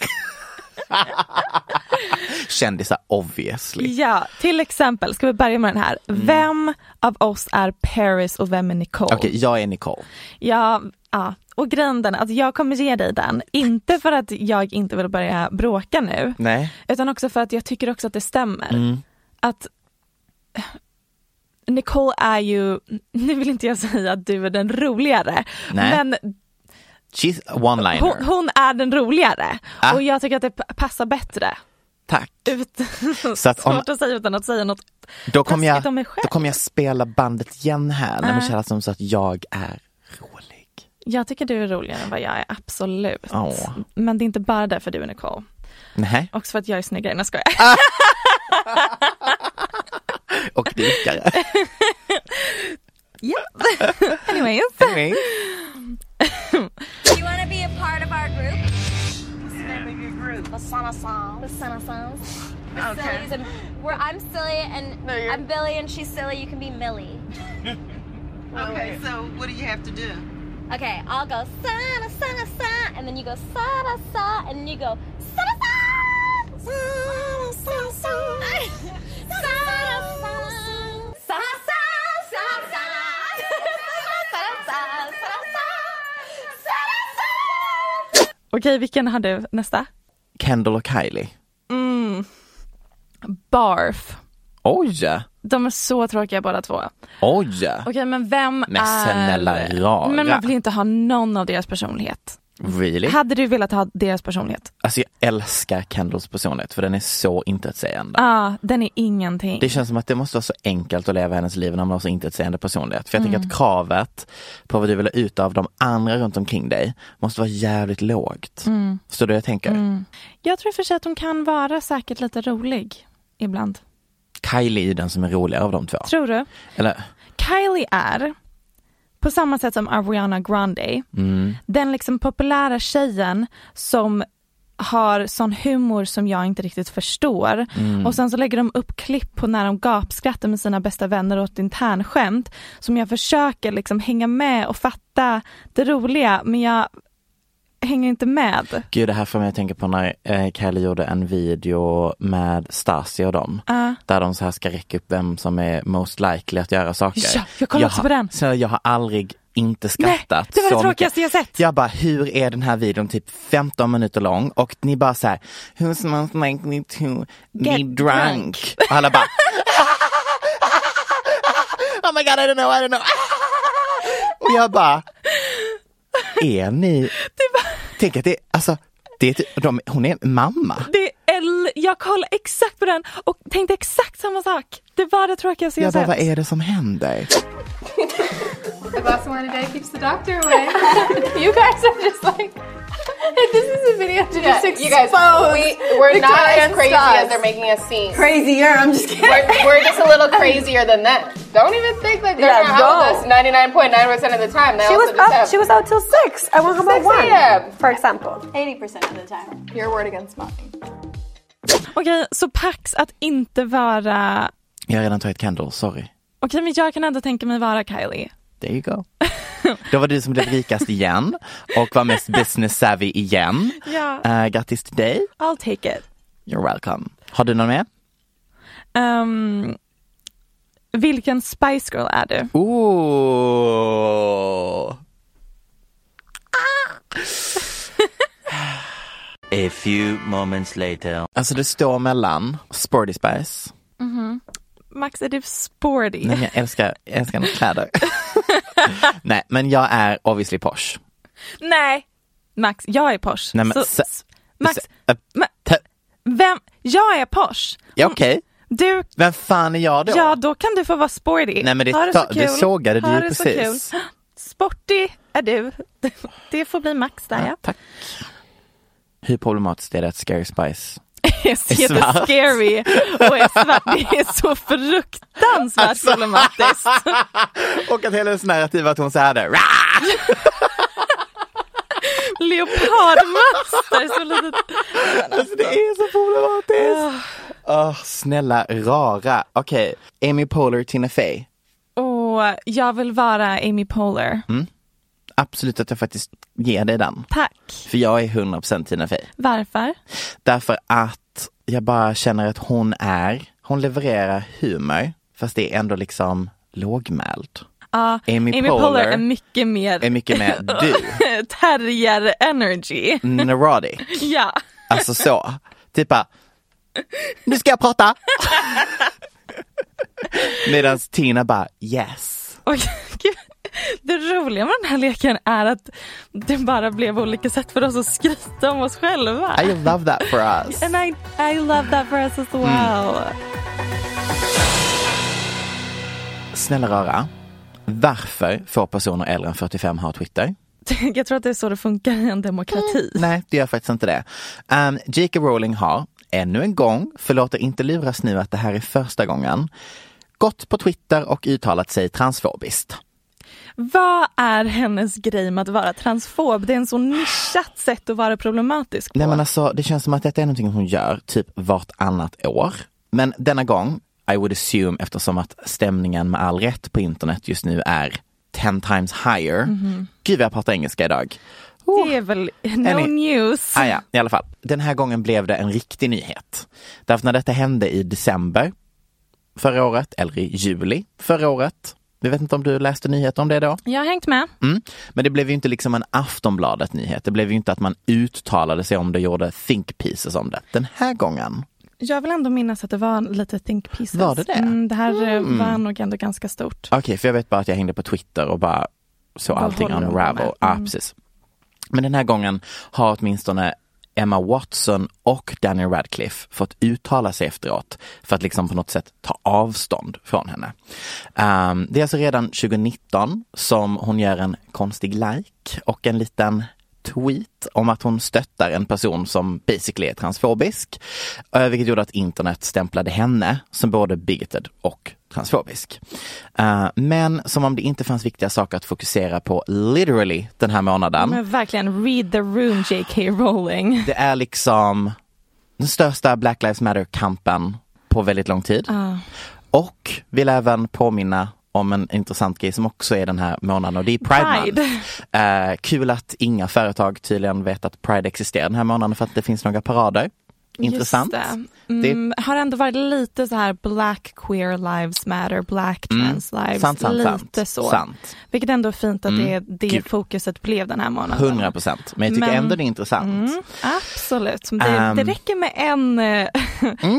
*laughs* Kändisar obviously. Ja, till exempel, ska vi börja med den här. Vem av oss är Paris och vem är Nicole? Mm. Okej, jag är Nicole. Ja, ja, och grejen den, att jag kommer ge dig den, inte för att jag inte vill börja bråka nu, Nej. utan också för att jag tycker också att det stämmer. Mm. Att Nicole är ju, nu vill inte jag säga att du är den roligare, Nej. men She's one-liner. hon, hon är den roligare Ah. och jag tycker att det passar bättre. Tack. Ut, *laughs* Så att om- svårt att säga utan att säga något Då kommer jag, då kommer jag spela bandet igen här när Ah. Michelle som så att jag är. Jag tycker du är roligare än vad jag är, absolut. Åh. Men det är inte bara därför du är Nicole. Nej, Också för att jag är snyggare, nej jag skojar. *laughs* och dykare. Ja. Anyways. Anyway. *laughs* You want to be a part of our group? What's the name of your group? The Sana Songs. The Sana Songs. The Okay. Sillies and we're, I'm silly and I'm Billy and she's silly. You can be Millie. *laughs* Okay, so what do you have to do? Okay, I'll go Sana Sana Sa, and then you go Sana Sa, and then you go Sana Sa. Sana Sa Sa. Sana Sa. Sana *laughs* Sa Sa Sa. Sana Sa Sa Sa. Sana Sa. Okej, vilken har du nästa? Kendall och Kylie. Mm. Barf. Oj! De är så tråkiga båda två. Oj! Okej, men vem Men är... snälla rara. Men man vill inte ha någon av deras personlighet. Really? Hade du velat ha deras personlighet? Alltså jag älskar Kendalls personlighet för den är så intetsägande. Ja, ah, den är ingenting. Det känns som att det måste vara så enkelt att leva hennes liv när man har så intetsägande personlighet. För jag Mm. tänker att kravet på vad du vill ha ut av de andra runt omkring dig måste vara jävligt lågt. Mm. Du vad jag tänker? Mm. Jag tror för sig att hon kan vara säkert lite rolig ibland. Kylie är den som är roligare av de två. Tror du? Eller, Kylie är, på samma sätt som Ariana Grande, mm, den liksom populära tjejen som har sån humor som jag inte riktigt förstår. Mm. Och sen så lägger de upp klipp på när de gapskrattar med sina bästa vänner åt internskämt som jag försöker liksom hänga med och fatta det roliga men jag hänger inte med. gud det här får mig att tänka på när eh, Kylie gjorde en video med Stasi och dem. Uh, Där de så här ska räcka upp vem som är most likely att göra saker. Ja, jag kollar också på den. Så jag har aldrig inte skrattat det var det tråkigaste jag sett. Jag bara, hur är den här videon typ 15 minuter lång och ni bara så här, who's most likely to be Get drunk? drunk. Och alla bara, *laughs* oh my god I don't know, I don't know. *laughs* Och jag bara, är ni, tänk att det, alltså, det är, de, hon är mamma. det är, L- jag kollade exakt på den och tänkte exakt samma sak. Det var det tråkigaste jag Jag sett. vad är det som händer? The boss one today keeps the doctor away. *laughs* you guys are just like. *laughs* this is a video to just expose. you guys, we, we're not as crazy stars. as they're making us seem. Crazier, I'm just kidding. We're, we're just a little crazier than that. Don't even think that they're Yeah, out with us 99.9% of the time. They She was just up. have She was out till six. I went home at 6 one. a.m. For example. 80% of the time. Your word against mine. Okej, så Pax att inte vara... Jag har redan tagit Kendall, sorry. Okej, men jag kan ändå tänka mig vara Kylie. There you go. *laughs* Då var du som blev rikast igen och var mest business savvy igen. Ja. Uh, grattis till dig. I'll take it. You're welcome. Har du någon mer? Um, vilken Spice Girl är du? Ooh. *laughs* A few moments later. Alltså det står mellan Sporty Spice. Mhm. Max, är du sporty? Nej, jag älskar, jag älskar kläder. *laughs* Nej, men jag är obviously posh. Nej, Max, jag är Porsche. Nej, men Så- Max, men, te- vem? Jag är Porsche. Ja, okej. Du, Vem fan är jag då? ja då kan du få vara sporty. Nej, men det Ha ta- så det sågade du Ha ju det så precis. kul. *gasps* Sporty är du. *laughs* Det får bli Max där ja. Tack. Hur problematiskt är det att Scary Spice Det är jättescary och är svart. Det är så fruktansvärt Alltså. problematiskt. *laughs* Och att hela hennes narrativ att hon så här där. *laughs* Så litet. Alltså det är så problematiskt. Åh, snälla rara. Okej, Amy Poehler, Tina Fey. Och jag vill vara Amy Poehler. Mm. Absolut att jag faktiskt ger dig den. Tack. För jag är 100% Tina Fey. Varför? Därför att jag bara känner att hon är, hon levererar humor fast det är ändå liksom lågmäld. Ja, Amy Amy, Poehler Poehler är mycket mer Är mycket mer *laughs* du, terrier energy. neurotic. *laughs* Ja. Alltså så. Typ bara, nu ska jag prata. *laughs* Medan Tina bara yes. Gud, det roliga med den här leken är att det bara blev olika sätt för oss att skryta om oss själva. I love that for us. And I, I love that for us as well. Snälla rara, varför får personer äldre än 45 ha Twitter? *laughs* Jag tror att det är så det funkar i en demokrati. Nej, det gör faktiskt inte det. Um, J.K. Rowling har, ännu en gång, förlåt er inte luras nu att det här är första gången, gått på Twitter och uttalat sig transfobiskt. Vad är hennes grej med att vara transfob? Det är en så nischat sätt att vara problematisk på. Nej men alltså, det känns som att detta är någonting hon gör typ vartannat år. Men denna gång, I would assume eftersom att stämningen med all rätt på internet just nu är 10 times higher. Mhm. Gud vad jag pratar engelska idag. Det är väl no Any- news. Ah, ja, i alla fall. Den här gången blev det en riktig nyhet. Därför när detta hände i december förra året, eller i juli förra året. Jag vet inte om du läste nyheter om det då? Jag har hängt med. Mm. Men det blev ju inte liksom en Aftonbladet-nyhet. Det blev ju inte att man uttalade sig om det gjorde think pieces om det. Den här gången, Jag vill ändå minnas att det var lite think pieces. Var det det? Mm, det här eh, Mm. var nog ändå ganska stort. okej för jag vet bara att jag hängde på Twitter och bara så Vad allting unravel. Ja, Mm. precis. Men den här gången har åtminstone Emma Watson och Daniel Radcliffe fått uttala sig efteråt för att liksom på något sätt ta avstånd från henne. Um, det är alltså redan 2019 som hon gör en konstig like och en liten tweet om att hon stöttar en person som basically är transfobisk. eh, Vilket gjorde att internet stämplade henne som både bigoted och transfobisk. Eh, men som om det inte fanns viktiga saker att fokusera på literally den här månaden. Men verkligen read the room J.K. Rowling. Det är liksom den största Black Lives Matter-kampen på väldigt lång tid. Ja. Och vill även påminna om en intressant grej som också är den här månaden och det är Pride, Pride. Month. Eh, kul att inga företag tydligen vet att Pride existerar den här månaden för att det finns några parader. Intressant. Det. Mm, Har ändå varit lite så här black queer lives matter, black Mm. trans lives. Sant, sant, lite sant. så. Sant. Vilket ändå är fint att Mm. det, det Gud. fokuset blev den här månaden. 100 procent. Men jag tycker Men- ändå det är intressant. Mm, absolut. Det, Ehm. det räcker med en eh,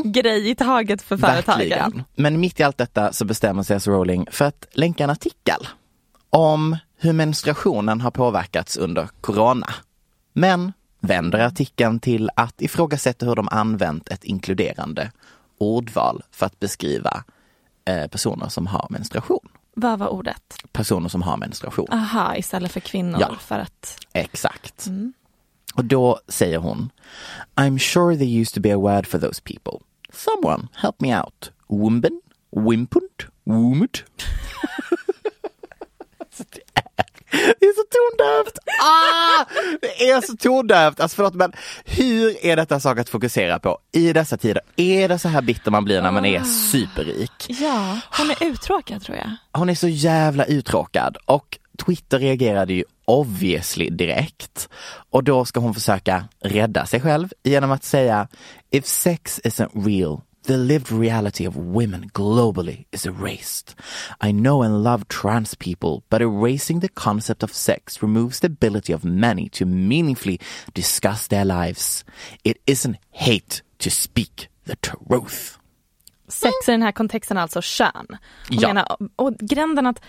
*laughs* grej i taget för företagen. Verkligen. Men mitt i allt detta så bestämmer sig S. Rowling för att länka en artikel om hur menstruationen har påverkats under corona. Men vänder artikeln till att ifrågasätta hur de använt ett inkluderande ordval för att beskriva eh, personer som har menstruation. Vad var ordet? Personer som har menstruation. Aha, istället för kvinnor. Ja. För att, Exakt. mm. Och då säger hon I'm sure there used to be a word for those people. Someone help me out. Wumben? Wimpunt? Womut? *laughs* Det är så tondövt! Ah! Det är så tondövt! Alltså förlåt men hur är detta sak att fokusera på i dessa tider? Är det så här bitter man blir när man är superrik? ja, hon är uttråkad tror jag. Hon är så jävla uttråkad och Twitter reagerade ju obviously direkt. Och då ska hon försöka rädda sig själv genom att säga If sex isn't real, the lived reality of women globally is erased. I know and love trans people, but erasing the concept of sex removes the ability of many to meaningfully discuss their lives. It isn't hate to speak the truth. Sex i den här kontexten är alltså kön. Hon Ja. menar, och gränden att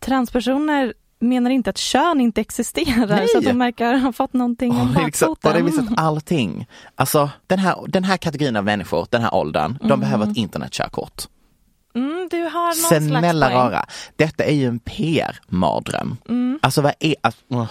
transpersoner menar inte att kön inte existerar Nej. så att de verkar ha fått någonting om liksom, har det bakfoten. visat allting. Alltså den här, den här kategorin av människor, den här åldern, de Mm. behöver ett internetkörkort. Mm, du har någon slags Snälla rara, detta är ju en PR-mardröm. Mm. Alltså vad är, alltså, åh.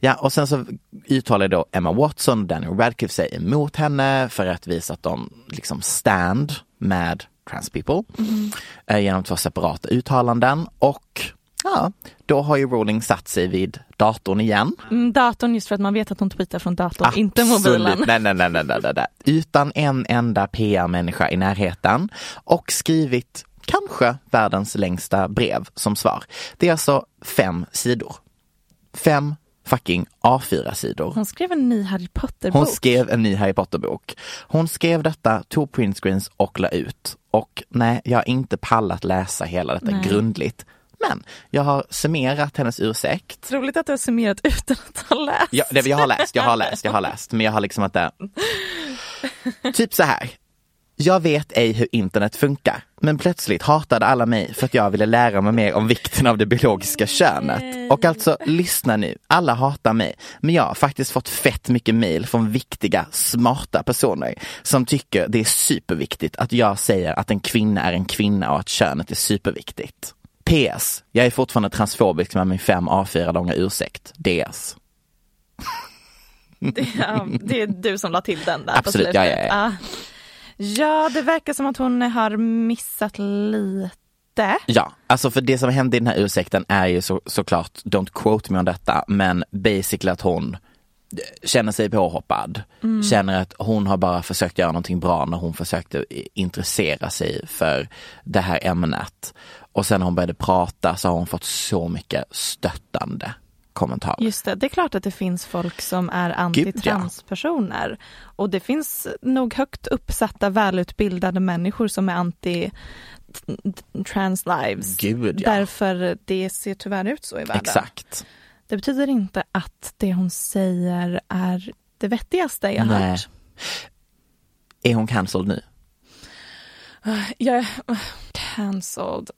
Ja och sen så uttalar då Emma Watson och Daniel Radcliffe sig emot henne för att visa att de liksom stand med trans people Mm. eh, genom två separata uttalanden och Ja, då har ju Rowling satt sig vid datorn igen. Mm, datorn just för att man vet att hon tweetar från datorn, inte mobilen. Nej, nej, nej, nej, nej, nej. Utan en enda PR-människa i närheten och skrivit kanske världens längsta brev som svar. Det är alltså fem sidor. Fem fucking A4-sidor. Hon skrev en ny Harry Potter-bok. Hon skrev en ny Harry Potter-bok. Hon skrev detta, tog printscreens och la ut. Och nej, jag har inte pallat läsa hela detta Nej. grundligt. Men jag har summerat hennes ursäkt. Roligt att du har summerat utan att ha läst. Ja, det, jag har läst, jag har läst, jag har läst, men jag har liksom inte... *laughs* Typ så här. Jag vet ej hur internet funkar, men plötsligt hatade alla mig för att jag ville lära mig mer om vikten av det biologiska könet. Och alltså, lyssna nu, alla hatar mig, men jag har faktiskt fått fett mycket mail från viktiga, smarta personer som tycker det är superviktigt att jag säger att en kvinna är en kvinna och att könet är superviktigt. PS. Jag är fortfarande transfobisk med min fem A4 långa ursäkt. DS. Det, ja, det är du som la till den där Absolut, ja, ja, ja. Ja, det verkar som att hon har missat lite. Ja, alltså för det som hände i den här ursäkten är ju så, såklart, don't quote me on detta, men basically att hon känner sig påhoppad. Mm. Känner att hon har bara försökt göra någonting bra när hon försökte intressera sig för det här ämnet. Och sen när hon började prata så har hon fått så mycket stöttande kommentarer. Just det, det är klart att det finns folk som är antitranspersoner. Och det finns nog högt uppsatta välutbildade människor som är anti trans lives. Gud ja. Därför det ser tyvärr ut så i världen. Exakt. Det betyder inte att det hon säger är det vettigaste jag Nej. hört. Är hon cancelled nu? Jag är cancelled.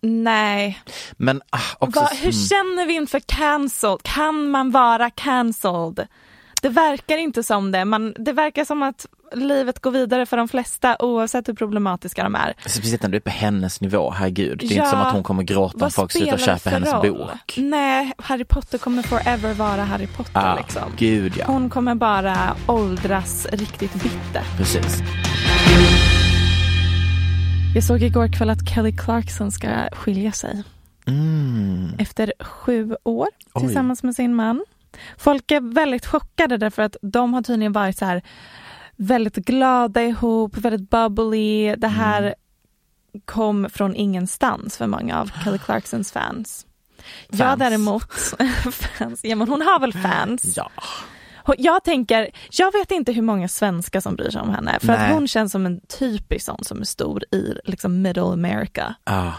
Nej. Men ah, också... Va, hur mm. känner vi inför cancelled? Kan man vara cancelled? Det verkar inte som det. Man, det verkar som att livet går vidare för de flesta oavsett hur problematiska de är. Speciellt när du är på hennes nivå, herregud. Det är Ja, inte som att hon kommer gråta om folk slutar köpa hennes roll? bok. Nej, Harry Potter kommer forever vara Harry Potter Ah, liksom. gud ja. Hon kommer bara åldras riktigt bitter. Precis. Jag såg igår kväll att Kelly Clarkson ska skilja sig Mm. efter sju år Oj. tillsammans med sin man. Folk är väldigt chockade därför att de har tydligen varit så här väldigt glada ihop, väldigt bubbly. Det här Mm. kom från ingenstans för många av Kelly *gasps* Clarksons fans. Jag Fans. däremot, *laughs* fans, ja men hon har väl fans. Ja. Jag tänker, jag vet inte hur många svenskar som bryr sig om henne för Nej. att hon känns som en typisk sån som är stor i liksom middle America. Ah,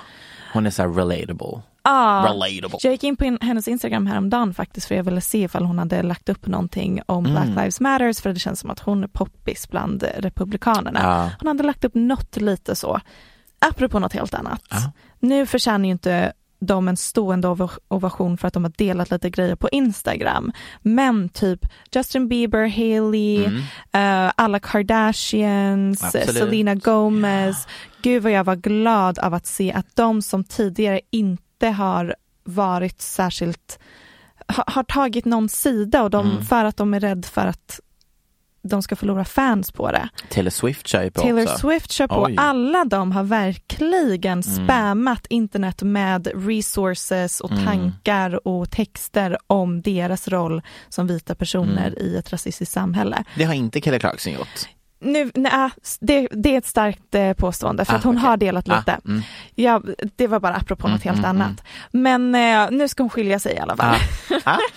hon är så relatable. Ah, Relatable. Jag gick in på hennes Instagram häromdagen faktiskt för jag ville se ifall hon hade lagt upp någonting om Mm. Black Lives Matters för det känns som att hon är poppis bland republikanerna. Ja. Hon hade lagt upp något lite så. Apropå något helt annat. Nu förtjänar ju inte de en stående ov- ovation för att de har delat lite grejer på Instagram. Men typ Justin Bieber, Hailey, Mm. eh, alla Kardashians, Absolut. Selena Gomez. Gud vad jag var glad av att se att de som tidigare inte har varit särskilt, ha, har tagit någon sida och de, Mm. för att de är rädd för att de ska förlora fans på det. Taylor Swift kör ju på Taylor också. Swift kör på. Oj. Alla de har verkligen Mm. spammat internet med resources och Mm. tankar och texter om deras roll som vita personer Mm. i ett rasistiskt samhälle. Det har inte Kelly Clarkson gjort. Nu, nej, det, det är ett starkt eh, påstående för Ah, att hon okej. har delat Ah, lite. mm. Ja, det var bara apropå Mm, något helt mm, annat. Men eh, nu ska hon skilja sig i alla fall. Ah. *laughs*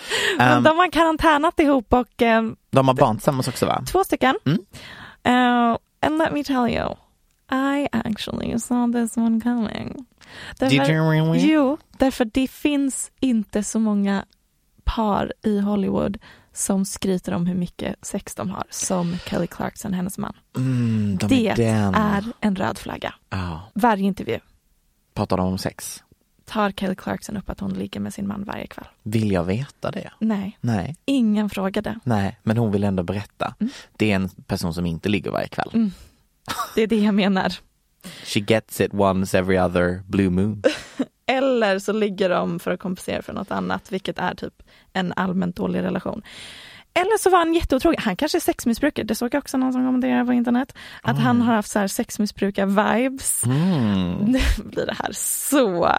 Um, de har karantänat ihop och eh, de har barn tillsammans också va? två stycken. Mm. Uh, and let me tell you, I actually saw this one coming. Did you really? Jo, därför det finns inte så många par i Hollywood som skryter om hur mycket sex de har som Kelly Clarkson, hennes man. Mm, de det är är en röd flagga. Ja. Varje intervju Pratar de om sex? tar Kelly Clarkson upp att hon ligger med sin man varje kväll. Vill jag veta det? Nej, Nej. ingen frågade. Nej, men hon vill ändå berätta. Det är en person som inte ligger varje kväll. Mm. Det är det jag menar. She gets it once every other blue moon. *laughs* Eller så ligger de för att kompensera för något annat, vilket är typ en allmänt dålig relation eller så var han jätteotrogen. Han kanske är sexmissbrukare. Det såg jag också någon som kommenterade på internet. Att han har haft så här sexmissbrukar-vibes. Mm. *laughs* Nu blir det här så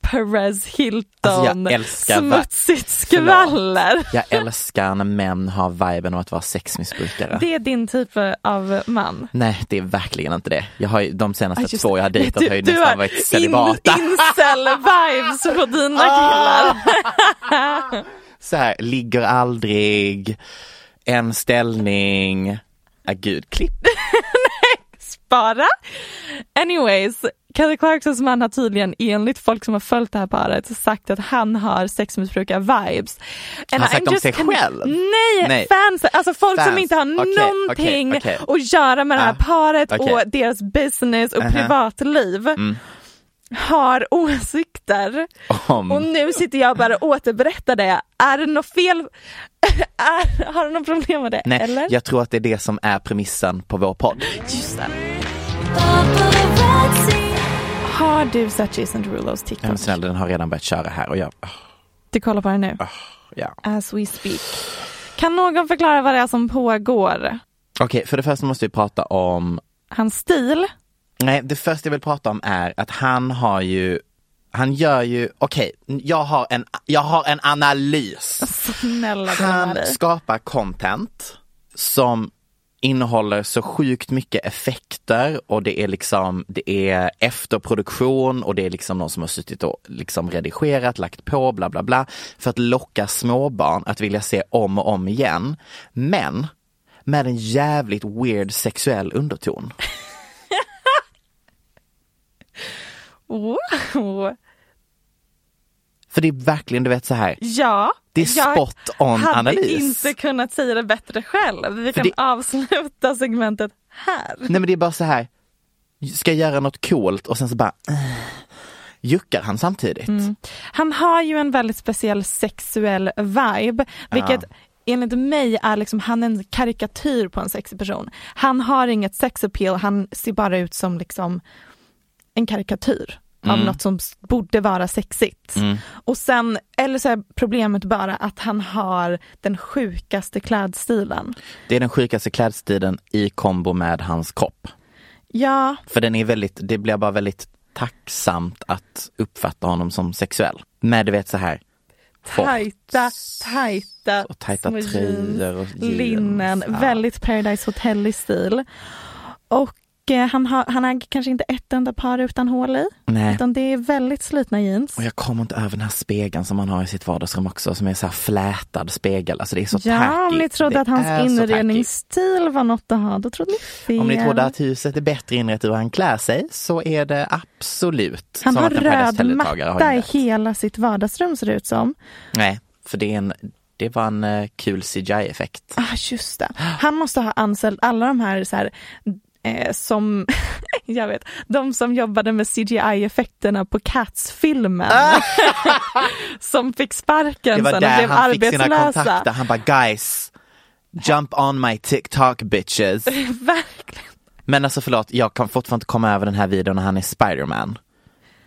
Perez Hilton, Alltså, jag älskar va- smutsigt skvaller. Jag älskar när män har viben av att vara sexmissbrukare. Det är din typ av man. Nej, det är verkligen inte det. Jag har de senaste just två jag har dejtat Du- har ju du nästan har varit In, celibata. incel-vibes på dina *laughs* killar. *laughs* Så här, ligger aldrig, en ställning, ah, gud, klipp. *laughs* Spara. Anyways, Kelly Clarksons man har tydligen enligt folk som har följt det här paret sagt att han har sexmissbrukar-vibes. Han har sagt om sig själv? Nej, Nej. fans, alltså folk som Fans. inte har Okej, någonting okej, okej. att göra med det här Ah, paret och deras business och Aha. privatliv. Mm. Har åsikter Om. och nu sitter jag bara och återberättar det. Är det något fel? *laughs* är, har du något problem med det? Nej, eller? jag tror att det är det som är premissen på vår podd. Just det. Har du sett Jason Derulos TikTok? men snälla, den har redan börjat köra här och jag, oh, Du kollar på den nu? ja. As we speak. Kan någon förklara vad det är som pågår? Okej, för det första måste vi prata om Hans stil? Nej, det första jag vill prata om är att han har ju, han gör ju, okej, jag, har en, jag har en analys. *laughs* Snälla Han skapar content som innehåller så sjukt mycket effekter och det är liksom, det är efterproduktion och det är liksom någon som har suttit och liksom redigerat, lagt på, bla bla bla, för att locka småbarn att vilja se om och om igen. Men med en jävligt weird sexuell underton. Wow. För det är verkligen, du vet så här, Ja. Det är jag spot on hade analys. inte kunnat säga det bättre själv. Vi För kan det- avsluta segmentet här. nej men det är bara så här, ska jag göra något coolt och sen så bara, äh, juckar han samtidigt. Mm. Han har ju en väldigt speciell sexuell vibe, vilket Ja. enligt mig är liksom, han en karikatyr på en sexig person. Han har inget sex appeal, han ser bara ut som liksom en karikatyr av Mm. något som borde vara sexigt. Mm. Och sen, eller så är problemet bara att han har den sjukaste klädstilen. Det är den sjukaste klädstilen i kombo med hans kropp. Ja, För den är väldigt, det blir bara väldigt tacksamt att uppfatta honom som sexuell. Med du vet så här, tajta, tajta, och tajta tröjor och jeans. linnen, Ja. väldigt Paradise Hotel stil. Och han, har, han äger kanske inte ett enda par utan hål i, Nej. utan det är väldigt slitna jeans. Och jag kommer inte över den här spegeln som han har i sitt vardagsrum också, som är så här flätad spegel. Alltså det är så Ja, tacky. om ni trodde Det att hans inredningsstil var något att ha, då trodde ni fel. Om ni trodde att huset är bättre inrett ur hur han klär sig så är det absolut han har röd har matta i hela sitt vardagsrum ser det ut som. Nej, för det, är en, det var en eh, kul CGI-effekt. Ah, just det. Han måste ha anställt alla de här, så här eh, som, *laughs* jag vet, de som jobbade med CGI-effekterna på Cats-filmen. *laughs* som fick sparken sen och blev han fick sina arbetslösa. kontakter. Han bara guys, jump on my TikTok bitches. *laughs* Verkligen. Men alltså förlåt, jag kan fortfarande inte komma över den här videon när han är Spiderman.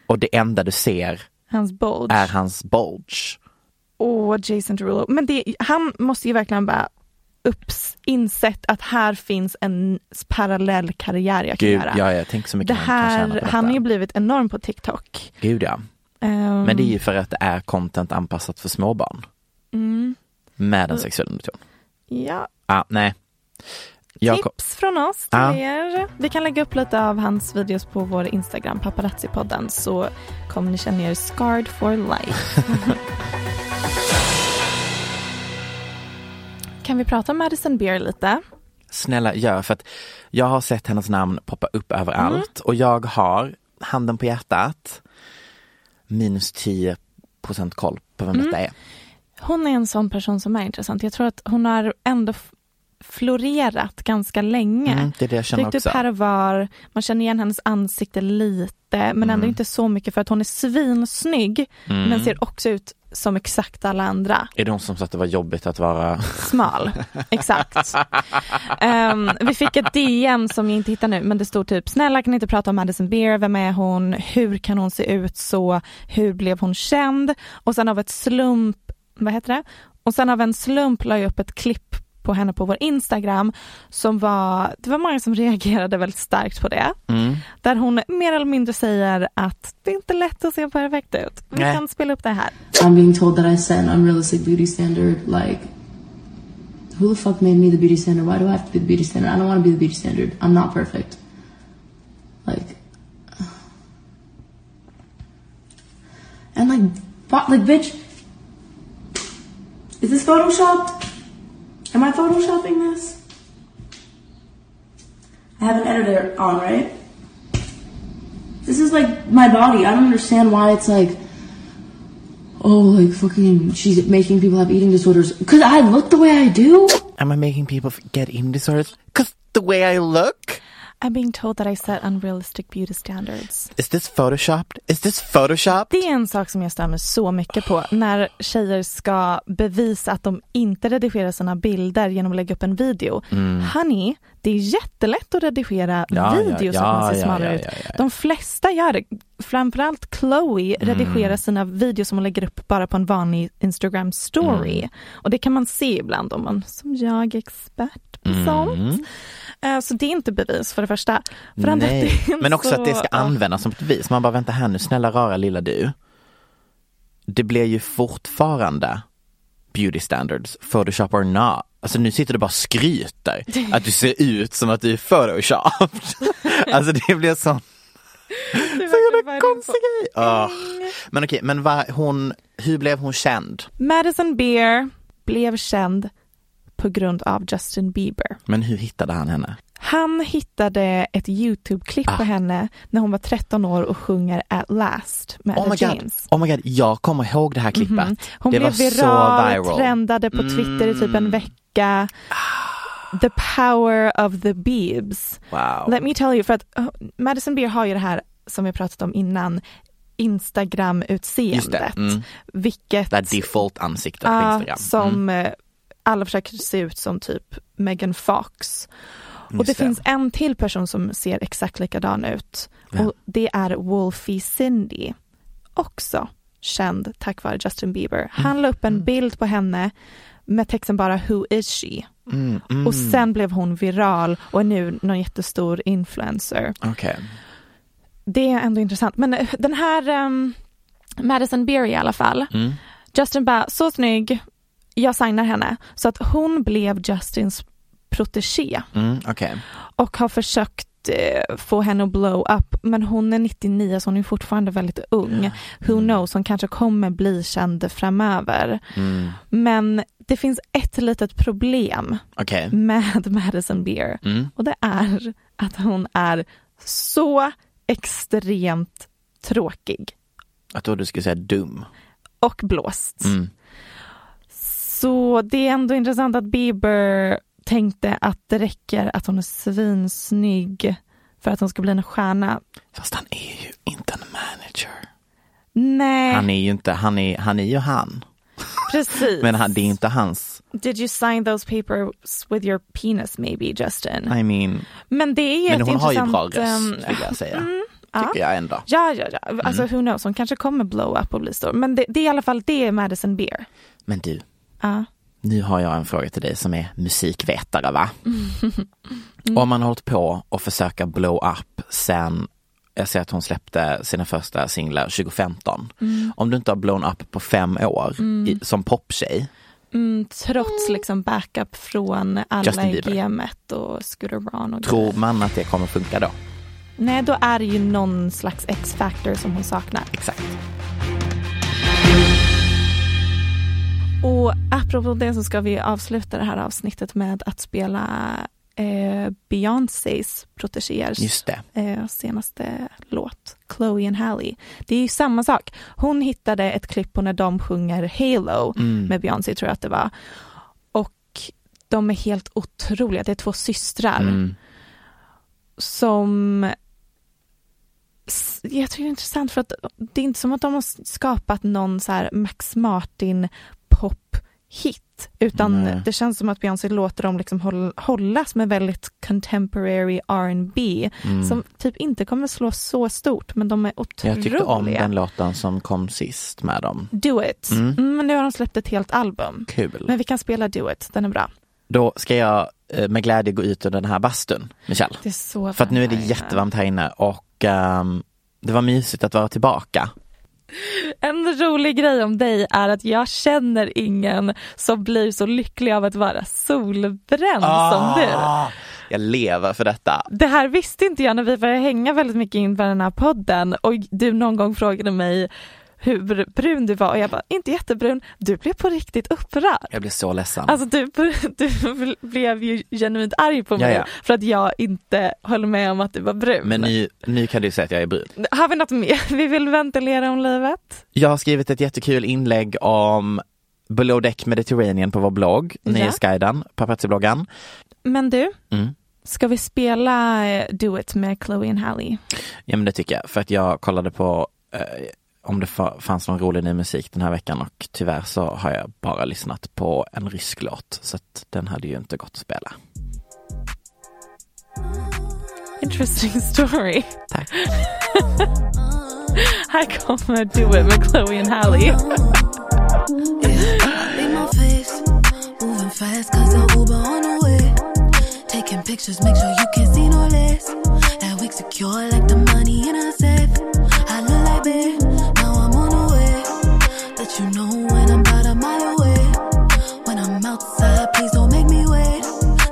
Och det enda du ser Hans bulge. är hans bulge. Åh, Jason Derulo. Men det, han måste ju verkligen bara upps, insett att här finns en parallell karriär jag kan Gud, göra. ja, jag tänker så mycket det han här, detta. han har ju blivit enorm på TikTok. Gud ja. Ehm, Men det är ju för att det är content anpassat för småbarn. mm, Med en sexuell underton. ja, Ah, nej. Jag tips från oss till Ja. er. Vi kan lägga upp lite av hans videos på vår Instagram, paparazzi-podden, så kommer ni känna er scarred for life. *laughs* kan vi prata om Madison Beer lite? Snälla gör för att jag har sett hennes namn poppa upp överallt Mm. och jag har, handen på hjärtat, minus 10% koll på vem Mm. detta är. Hon är en sån person som är intressant. Jag tror att hon har ändå florerat ganska länge. Mm, det är det jag känner Dykt upp här och var. Man känner igen hennes ansikte lite, men ändå Mm. inte så mycket för att hon är svinsnygg, Mm. men ser också ut som exakt alla andra. Är det hon som sa att det var jobbigt att vara Smal, exakt. Ehm, vi fick ett DM som jag inte hittar nu, men det stod typ snälla kan ni inte prata om Madison Beer, vem är hon, hur kan hon se ut så, hur blev hon känd? Och sen av ett slump, vad heter det? Och sen av en slump la jag upp ett klipp på henne på vår Instagram som var, det var många som reagerade väldigt starkt på det. Mm. Där hon mer eller mindre säger att det är inte lätt att se perfekt ut. Vi Nej. kan spela upp det här. I'm being told that I set an unrealistic beauty standard. Like, who the fuck made me the beauty standard? Why do I have to be the beauty standard? I don't want to be the beauty standard. I'm not perfect. Like, and like, like, bitch, is this photoshopped? Am I photoshopping this? I have an editor on, right? This is like my body. I don't understand why it's like oh, like fucking, she's making people have eating disorders. Because I look the way I do. Am I making people get eating disorders? Cause the way I look? I'm being told that I set unrealistic beauty standards. Is this photoshopped? Is this photoshopped? Det är en sak som jag mig så mycket på när tjejer ska bevisa att de inte redigerar sina bilder genom att lägga upp en video. Mm. Honey, det är jättelätt att redigera Ja, video ja, så att man ser ja, smalare ut. De flesta gör det. Framförallt Chloe redigerar Mm. sina videos som hon lägger upp bara på en vanlig Instagram story. Mm. Och det kan man se ibland om man som jag är expert på sånt. Eh, Så det är inte bevis för det första. För det andra, Nej, det men också så- att det ska användas som ett bevis. Man bara, vänta här nu, snälla rara lilla du. Det blir ju fortfarande beauty standards, photoshop or not. Alltså nu sitter du bara och skryter att du ser ut som att du är photoshopped. *laughs* alltså det blir sån så jävla konstig grej. Åh. Men okej, men vad, hon, hur blev hon känd? Madison Beer blev känd på grund av Justin Bieber. Men hur hittade han henne? Han hittade ett YouTube-klipp Ah. på henne när hon var 13 år och sjunger At Last med Oh my, god. James. oh my god, jag kommer ihåg det här klippet. Mhm. Hon det blev var viral, viral. trendade på Twitter i typ en Mm. vecka. The power of the Biebs. Wow. Let me tell you, för att uh, Madison Beer har ju det här som vi pratat om innan. Instagram-utseendet. Mm. Vilket Det default-ansiktet på Instagram. som Mm. eh, alla försöker se ut som typ Megan Fox. och Just det, det. finns en till person som ser exakt likadan ut. Ja. Och det är Wolfie Cindy. Också känd tack vare Justin Bieber. Han la upp en bild på henne med texten bara Who is she? Mm, mm. Och sen blev hon viral och är nu någon jättestor influencer. Okej. Det är ändå intressant. Men eh, den här ehm, Madison Beer i alla fall. Mm. Justin bara, så snygg, jag signar henne. Så att hon blev Justins protégé Mm, okej. och har försökt eh, få henne att blow up. Men hon är 99 så hon är fortfarande väldigt ung. Who knows, hon kanske kommer bli känd framöver. Mm. Men det finns ett litet problem Okej. med *laughs* Madison Beer Mm. och det är att hon är så extremt tråkig Jag trodde du skulle säga dum. och blåst. Mm. Så det är ändå intressant att Bieber tänkte att det räcker att hon är svinsnygg för att hon ska bli en stjärna. Fast han är ju inte en manager. Nej, Han är ju inte, han är, han är ju han. precis. *laughs* Men han, det är inte hans, Did you sign those papers with your penis maybe Justin? I mean, Men det är men hon har ju bra ehm, röst vill jag säga. *laughs* ja. Tycker jag ändå. Ja, ja, ja. Alltså Mm. who knows, hon kanske kommer blow up och bli stor. Men det, det är i alla fall, det är Madison Beer. Men du, Ja. nu har jag en fråga till dig som är musikvetare va? Mm. *laughs* Om man har hållit på och försöka blow up sen, jag ser att hon släppte sina första singlar 2015. Mm. Om du inte har blown up på fem år Mm. i, som poptjej, Mm, trots liksom backup från alla i. GM1 och Scooter Braun och tror man att det kommer funka då? Nej, då är det ju någon slags X-factor som hon saknar. Exakt. Och apropå det så ska vi avsluta det här avsnittet med att spela eh, Beyoncés det. eh, senaste låt, Chloe and Halle. Det är ju samma sak. Hon hittade ett klipp på när de sjunger Halo Mm. med Beyoncé tror jag att det var. Och de är helt otroliga. Det är två systrar Mm. som jag tycker det är intressant för att det är inte som att de har skapat någon så här Max Martin pop hit. hit utan Nej. det känns som att Beyoncé låter dem liksom håll, hållas med väldigt contemporary R&B Mm. som typ inte kommer slå så stort men de är otroliga. Jag tyckte om den låten som kom sist med dem. Do it. Mm. Mm, men nu har de släppt ett helt album. Kul. Men vi kan spela Do it, den är bra. Då ska jag eh, med glädje gå ut ur den här bastun, Michelle. Det är så För att nu är det jättevarmt här inne och ehm, det var mysigt att vara tillbaka. En rolig grej om dig är att jag känner ingen som blir så lycklig av att vara solbränd som du. Ah, Jag lever för detta. Det här visste inte jag när vi började hänga väldigt mycket inför den här podden och du någon gång frågade mig hur brun du var och jag bara, inte jättebrun, du blev på riktigt upprörd. Jag blir så ledsen. Alltså du, du blev ju genuint arg på mig Ja, ja. för att jag inte höll med om att du var brun. Men nu, nu kan du säga att jag är brun. Har vi något mer vi vill ventilera om livet? Jag har skrivit ett jättekul inlägg om Below Deck Mediterranean på vår blogg, Ja. Nyhetsguiden, paparazzi-bloggan. Men du, Mm. ska vi spela eh, Do It med Chloe and Halle? Ja men det tycker jag, för att jag kollade på eh, om det fa- fanns någon rolig ny musik den här veckan och tyvärr så har jag bara lyssnat på en rysk låt så att den hade ju inte gått att spela. Interesting story. Tack. *laughs* Här kommer Do It med Chloe and Halle. Taking pictures, make sure you can see no less. That wig secure like the money in a safe. I look like babe, Let you know when I'm about a mile away. When I'm outside, please don't make me wait.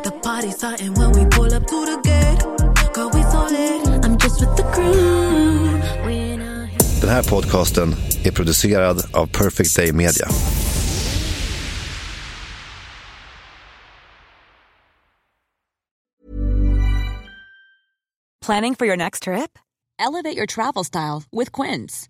The party's starting when we pull up to the gate. Girl, we so lit. I'm just with the crew. We ain't out here. Den här podcasten är producerad av Perfect Day Media. Planning for your next trip? Elevate your travel style with Quince.